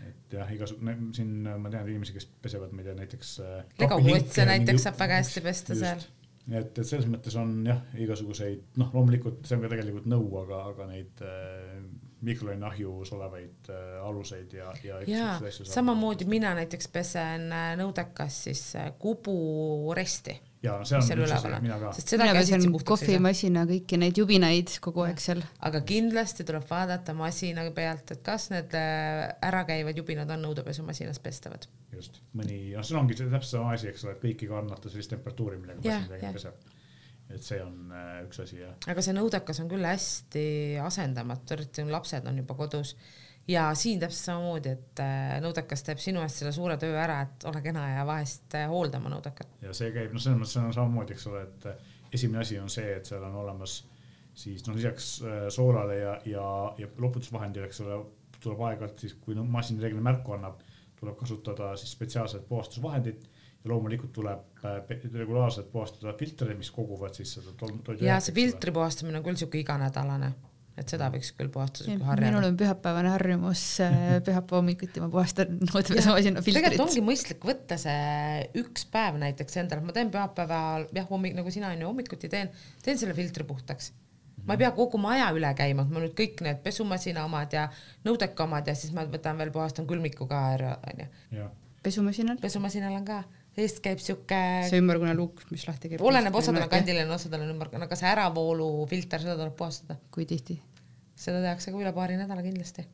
Speaker 1: et jah, igasugune, siin ma tean inimesi, kes pesevad, ma ei tea, näiteks.
Speaker 2: Äh, legokutse näiteks saab väga hästi pesta just, seal
Speaker 1: nii et, et selles mõttes on jah, igasuguseid noh, loomulikult see on ka tegelikult nõu, aga, aga neid äh, mikrolainahjus olevaid äh, aluseid ja, ja.
Speaker 2: ja samamoodi mina näiteks pesen äh, nõudekas siis äh, kuburesti.
Speaker 1: Ja see on üks asi, mina ka.
Speaker 3: sest seda käsitsi puhtaks kohvimasina kõiki neid jubinaid kogu aeg seal.
Speaker 2: aga kindlasti tuleb vaadata masina pealt, et kas need äh, ärakäivad jubinad on nõudepesumasinas pestavad
Speaker 1: just, mõni, noh, see ongi täpselt sama asi, eks ole, et kõik ei kannata sellist temperatuuri, millega masin tegelikult peseb. et see on äh, üks asi jah.
Speaker 2: aga see nõudekas on küll hästi asendamatu, eriti kui lapsed on juba kodus ja siin täpselt samamoodi, et äh, nõudekas teeb sinu eest selle suure töö ära, et ole kena ja vahest äh, hoolda oma nõudekat.
Speaker 1: ja see käib, noh, selles mõttes on samamoodi, eks ole, et äh, esimene asi on see, et seal on olemas siis noh, lisaks soolale ja, ja, ja loputusvahendile, eks ole, tuleb aeg-ajalt siis, kui no, masin reeglina märku annab tuleb kasutada siis spetsiaalset puhastusvahendit ja loomulikult tuleb regulaarselt puhastada filtreid, mis koguvad siis seda toidu.
Speaker 2: ja see filtri puhastamine on küll siuke iganädalane, et seda võiks küll puhastada siuke harjana.
Speaker 3: minul on pühapäevane harjumus, äh, pühapäeva hommikuti ma puhastan nõudepesumasina filtrit.
Speaker 2: tegelikult ongi mõistlik võtta see üks päev näiteks endale, ma teen pühapäeval jah, hommik nagu sina onju hommikuti teen, teen selle filtri puhtaks ma ei pea kogu maja üle käima, et ma nüüd kõik need pesumasina omad ja nõudeka omad ja siis ma võtan veel puhastan külmiku ka ära, onju.
Speaker 3: pesumasinal?
Speaker 2: pesumasinal on ka, eest käib siuke.
Speaker 3: see ümmargune luuk, mis lahti käib.
Speaker 2: oleneb, osadel on kandiline, osadel on ümmargune, aga see äravoolufilter, seda tuleb puhastada.
Speaker 3: kui tihti?
Speaker 2: seda tehakse ka üle paari nädala kindlasti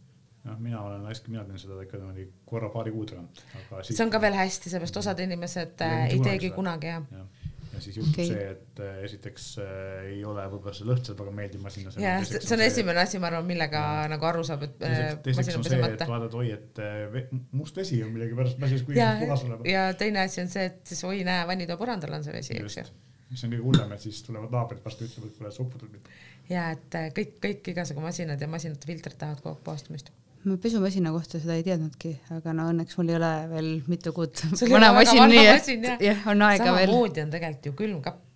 Speaker 1: noh, mina olen hästi, mina teen seda ikka niimoodi korra paari kuu tagant,
Speaker 2: aga. see on ka veel hästi, seepärast osad inimesed äh, ei teegi kunagi jah ja
Speaker 1: ja siis juhtub okay. see, et äh, esiteks äh, ei ole võib-olla see lõht seal väga meeldiv masinas.
Speaker 2: ja see, see on esimene asi, ma arvan, millega ja. nagu aru saab, et
Speaker 1: teiseks, teiseks on see, et vaatad, oi, et äh, must vesi on millegipärast masinas kuigi puhas olema.
Speaker 2: ja teine asi on see, et siis oi, näe, vannitoa põrandal on see vesi, eks ju
Speaker 1: mis on kõige hullem, et siis tulevad naabrid vastu, ütlevad, et kuule, sa uputad mind.
Speaker 2: ja et äh, kõik, kõik igasugu masinad ja masinate filtrid tahavad kogu aeg puhastamist
Speaker 3: ma pesumasina kohta seda ei teadnudki, aga no õnneks mul ei ole veel mitu kuud vana masin, nii et jah, on aega
Speaker 2: veel. samamoodi on tegelikult ju külmkapp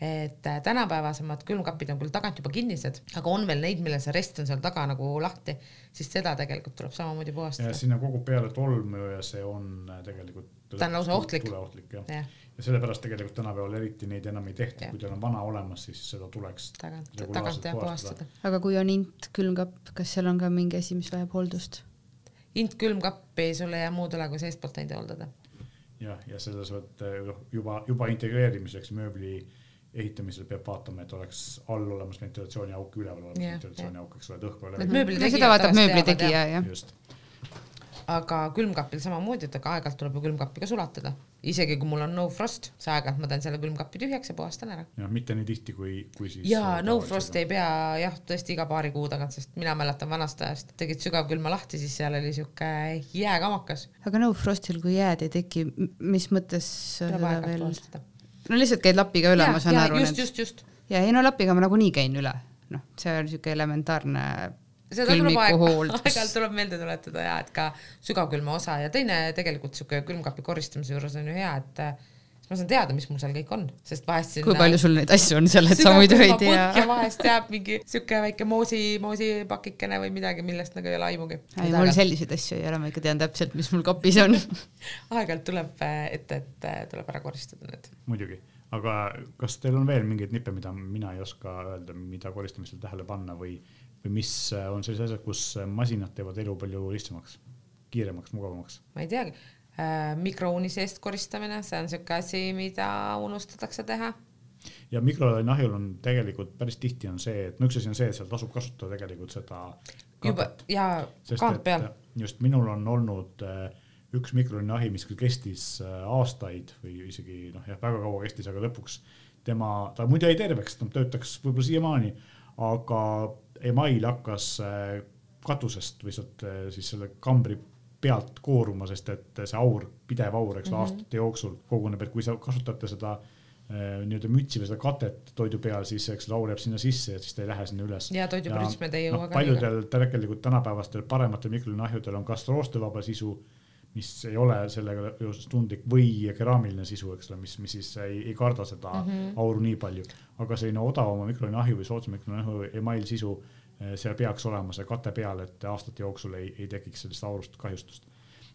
Speaker 2: et äh, tänapäevasemad külmkapid on küll tagant juba kinnised, aga on veel neid, millel see rest on seal taga nagu lahti, siis seda tegelikult tuleb samamoodi puhastada.
Speaker 1: ja sinna kogub peale tolmu ja see on äh, tegelikult
Speaker 2: ta on lausa ohtlik.
Speaker 1: tuleohtlik jah ja. ja sellepärast tegelikult tänapäeval eriti neid enam ei tehta, kui teil on vana olemas, siis seda tuleks
Speaker 2: tagant, tagant jah puhastada.
Speaker 3: aga kui on int külmkapp, kas seal on ka mingi asi, mis vajab hooldust?
Speaker 2: int külmkappi sul ei jää muud üle, kui seestpoolt neid hooldada.
Speaker 1: jah, ja selles mõttes noh, juba, juba integreerimiseks mööbli ehitamisel peab vaatama, et oleks all olemas ventilatsiooniauk, üleval olemas ventilatsiooniauk, eks ole, et õhk
Speaker 3: ei ole. seda vaatab mööblitegija, jah.
Speaker 2: aga külmkapil samamoodi, et aga aeg-ajalt tuleb ju külmkappi ka sulatada, isegi kui mul on no frost, siis aeg-ajalt ma teen selle külmkapi tühjaks ja puhastan ära.
Speaker 1: jah, mitte nii tihti, kui, kui siis.
Speaker 2: ja no frost ei pea jah, tõesti iga paari kuu tagant, sest mina mäletan vanast ajast, tegid sügavkülma lahti, siis seal oli siuke jääkamakas.
Speaker 3: aga no frostil, kui jääd ei teki, mis mõttes seda veel? No lihtsalt käid lapiga üle, ma saan
Speaker 2: ja,
Speaker 3: aru.
Speaker 2: just, just, just.
Speaker 3: ja ei no lapiga ma nagunii käin üle, noh, see on niisugune elementaarne
Speaker 2: seda tuleb *laughs* aeg-ajalt aeg tuleb meelde tuletada ja et ka sügavkülma osa ja teine tegelikult siuke külmkapi koristamise juures on ju hea, et siis ma saan teada, mis mul seal kõik on, sest vahest
Speaker 3: sinna kui palju sul neid asju on seal, et sa muidu ei tea.
Speaker 2: ja vahest jääb mingi siuke väike moosi, moosipakikene või midagi, millest nagu ei ole aimugi.
Speaker 3: ei, mul selliseid asju ei ole, ma ikka tean täpselt, mis mul kapis on *laughs*
Speaker 2: aeg-ajalt tuleb ette, et tuleb ära koristada need.
Speaker 1: muidugi, aga kas teil on veel mingeid nippe, mida mina ei oska öelda, mida koristamisel tähele panna või, või mis on sellised asjad, kus masinad teevad elu palju lihtsamaks, kiiremaks, mugavamaks?
Speaker 2: ma ei teagi mikrouuni seest koristamine, see on siuke asi, mida unustatakse teha.
Speaker 1: ja mikrolaineahjul on tegelikult päris tihti on see, et no üks asi on see, et seal tasub kasutada tegelikult seda.
Speaker 2: juba ja kaant peal.
Speaker 1: just minul on olnud äh, üks mikrolaineahi, mis küll kestis äh, aastaid või isegi noh, jah, väga kaua kestis, aga lõpuks tema, ta muidu jäi terveks, ta töötaks võib-olla siiamaani, aga email hakkas katusest või sealt siis selle kambri pealt kooruma, sest et see aur, pidev aur, eks ole mm -hmm., aastate jooksul koguneb, et kui sa kasutate seda äh, nii-öelda mütsi või seda katet toidu peal, siis eks aur jääb sinna sisse ja siis ta ei lähe sinna üles.
Speaker 2: ja toiduprüsmed ei jõua
Speaker 1: no, ka. paljudel tegelikult tänapäevastel parematel mikrolaineahjudel on kas roostevaba sisu, mis ei ole sellega seoses tundlik või keraamiline sisu, eks ole, mis, mis siis ei, ei karda seda mm -hmm. auru nii palju. aga selline odavama mikrolaineahju või soodsam mikrolaineahju email sisu Eh, seal peaks olema see kate peal, et aastate jooksul ei, ei tekiks sellist aurust kahjustust.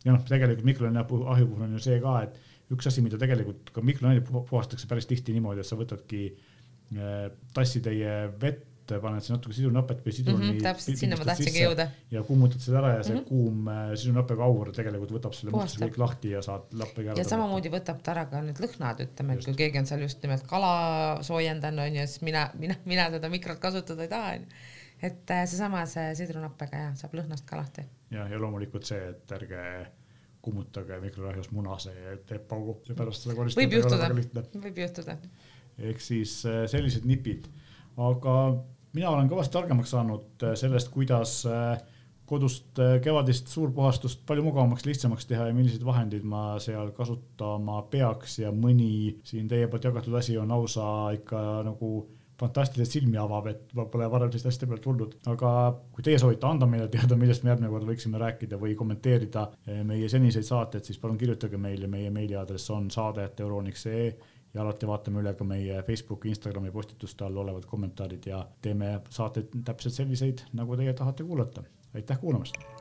Speaker 1: ja noh, tegelikult mikrolaineahju puhul on ju see ka, et üks asi, mida tegelikult ka mikrolaineid puhastatakse päris tihti niimoodi, et sa võtadki äh, tassitäie vett, paned sinna natuke sidrunapet või sidruni mm.
Speaker 2: -hmm, täpselt, sinna ma tahtsingi jõuda.
Speaker 1: ja kuumutad seda ära ja see mm -hmm. kuum äh, sidrunapega aur tegelikult võtab selle mustuse kõik lahti ja saad lappega
Speaker 2: ära. ja samamoodi võtab ta ära ka need lõhnad, ütleme, et kui keegi on seal just nimelt kala soojendanud onju, siis mina, mina, mina seda mikrot kasutada ei taha onju et äh, seesama see sidrunappega ja saab lõhnast ka lahti.
Speaker 1: ja, ja loomulikult see, et ärge kummutage mikrorahjus muna, see teeb paugu, seepärast seda koristada
Speaker 2: võib juhtuda, võib juhtuda.
Speaker 1: ehk siis äh, sellised nipid, aga mina olen kõvasti targemaks saanud äh, sellest, kuidas kodust kevadist suurpuhastust palju mugavamaks, lihtsamaks teha ja milliseid vahendeid ma seal kasutama peaks ja mõni siin teie poolt jagatud asi on lausa ikka nagu fantastiliselt silmi avab, et pole varem sellist asja pealt tulnud. aga kui teie soovite anda meile teada, millest me järgmine kord võiksime rääkida või kommenteerida eh, meie seniseid saateid, siis palun kirjutage meile, meie meiliaadress on saade.euroniks.ee ja alati vaatame üle ka meie Facebooki, Instagrami postituste all olevad kommentaarid ja teeme saateid täpselt selliseid, nagu teie tahate kuulata. aitäh kuulamast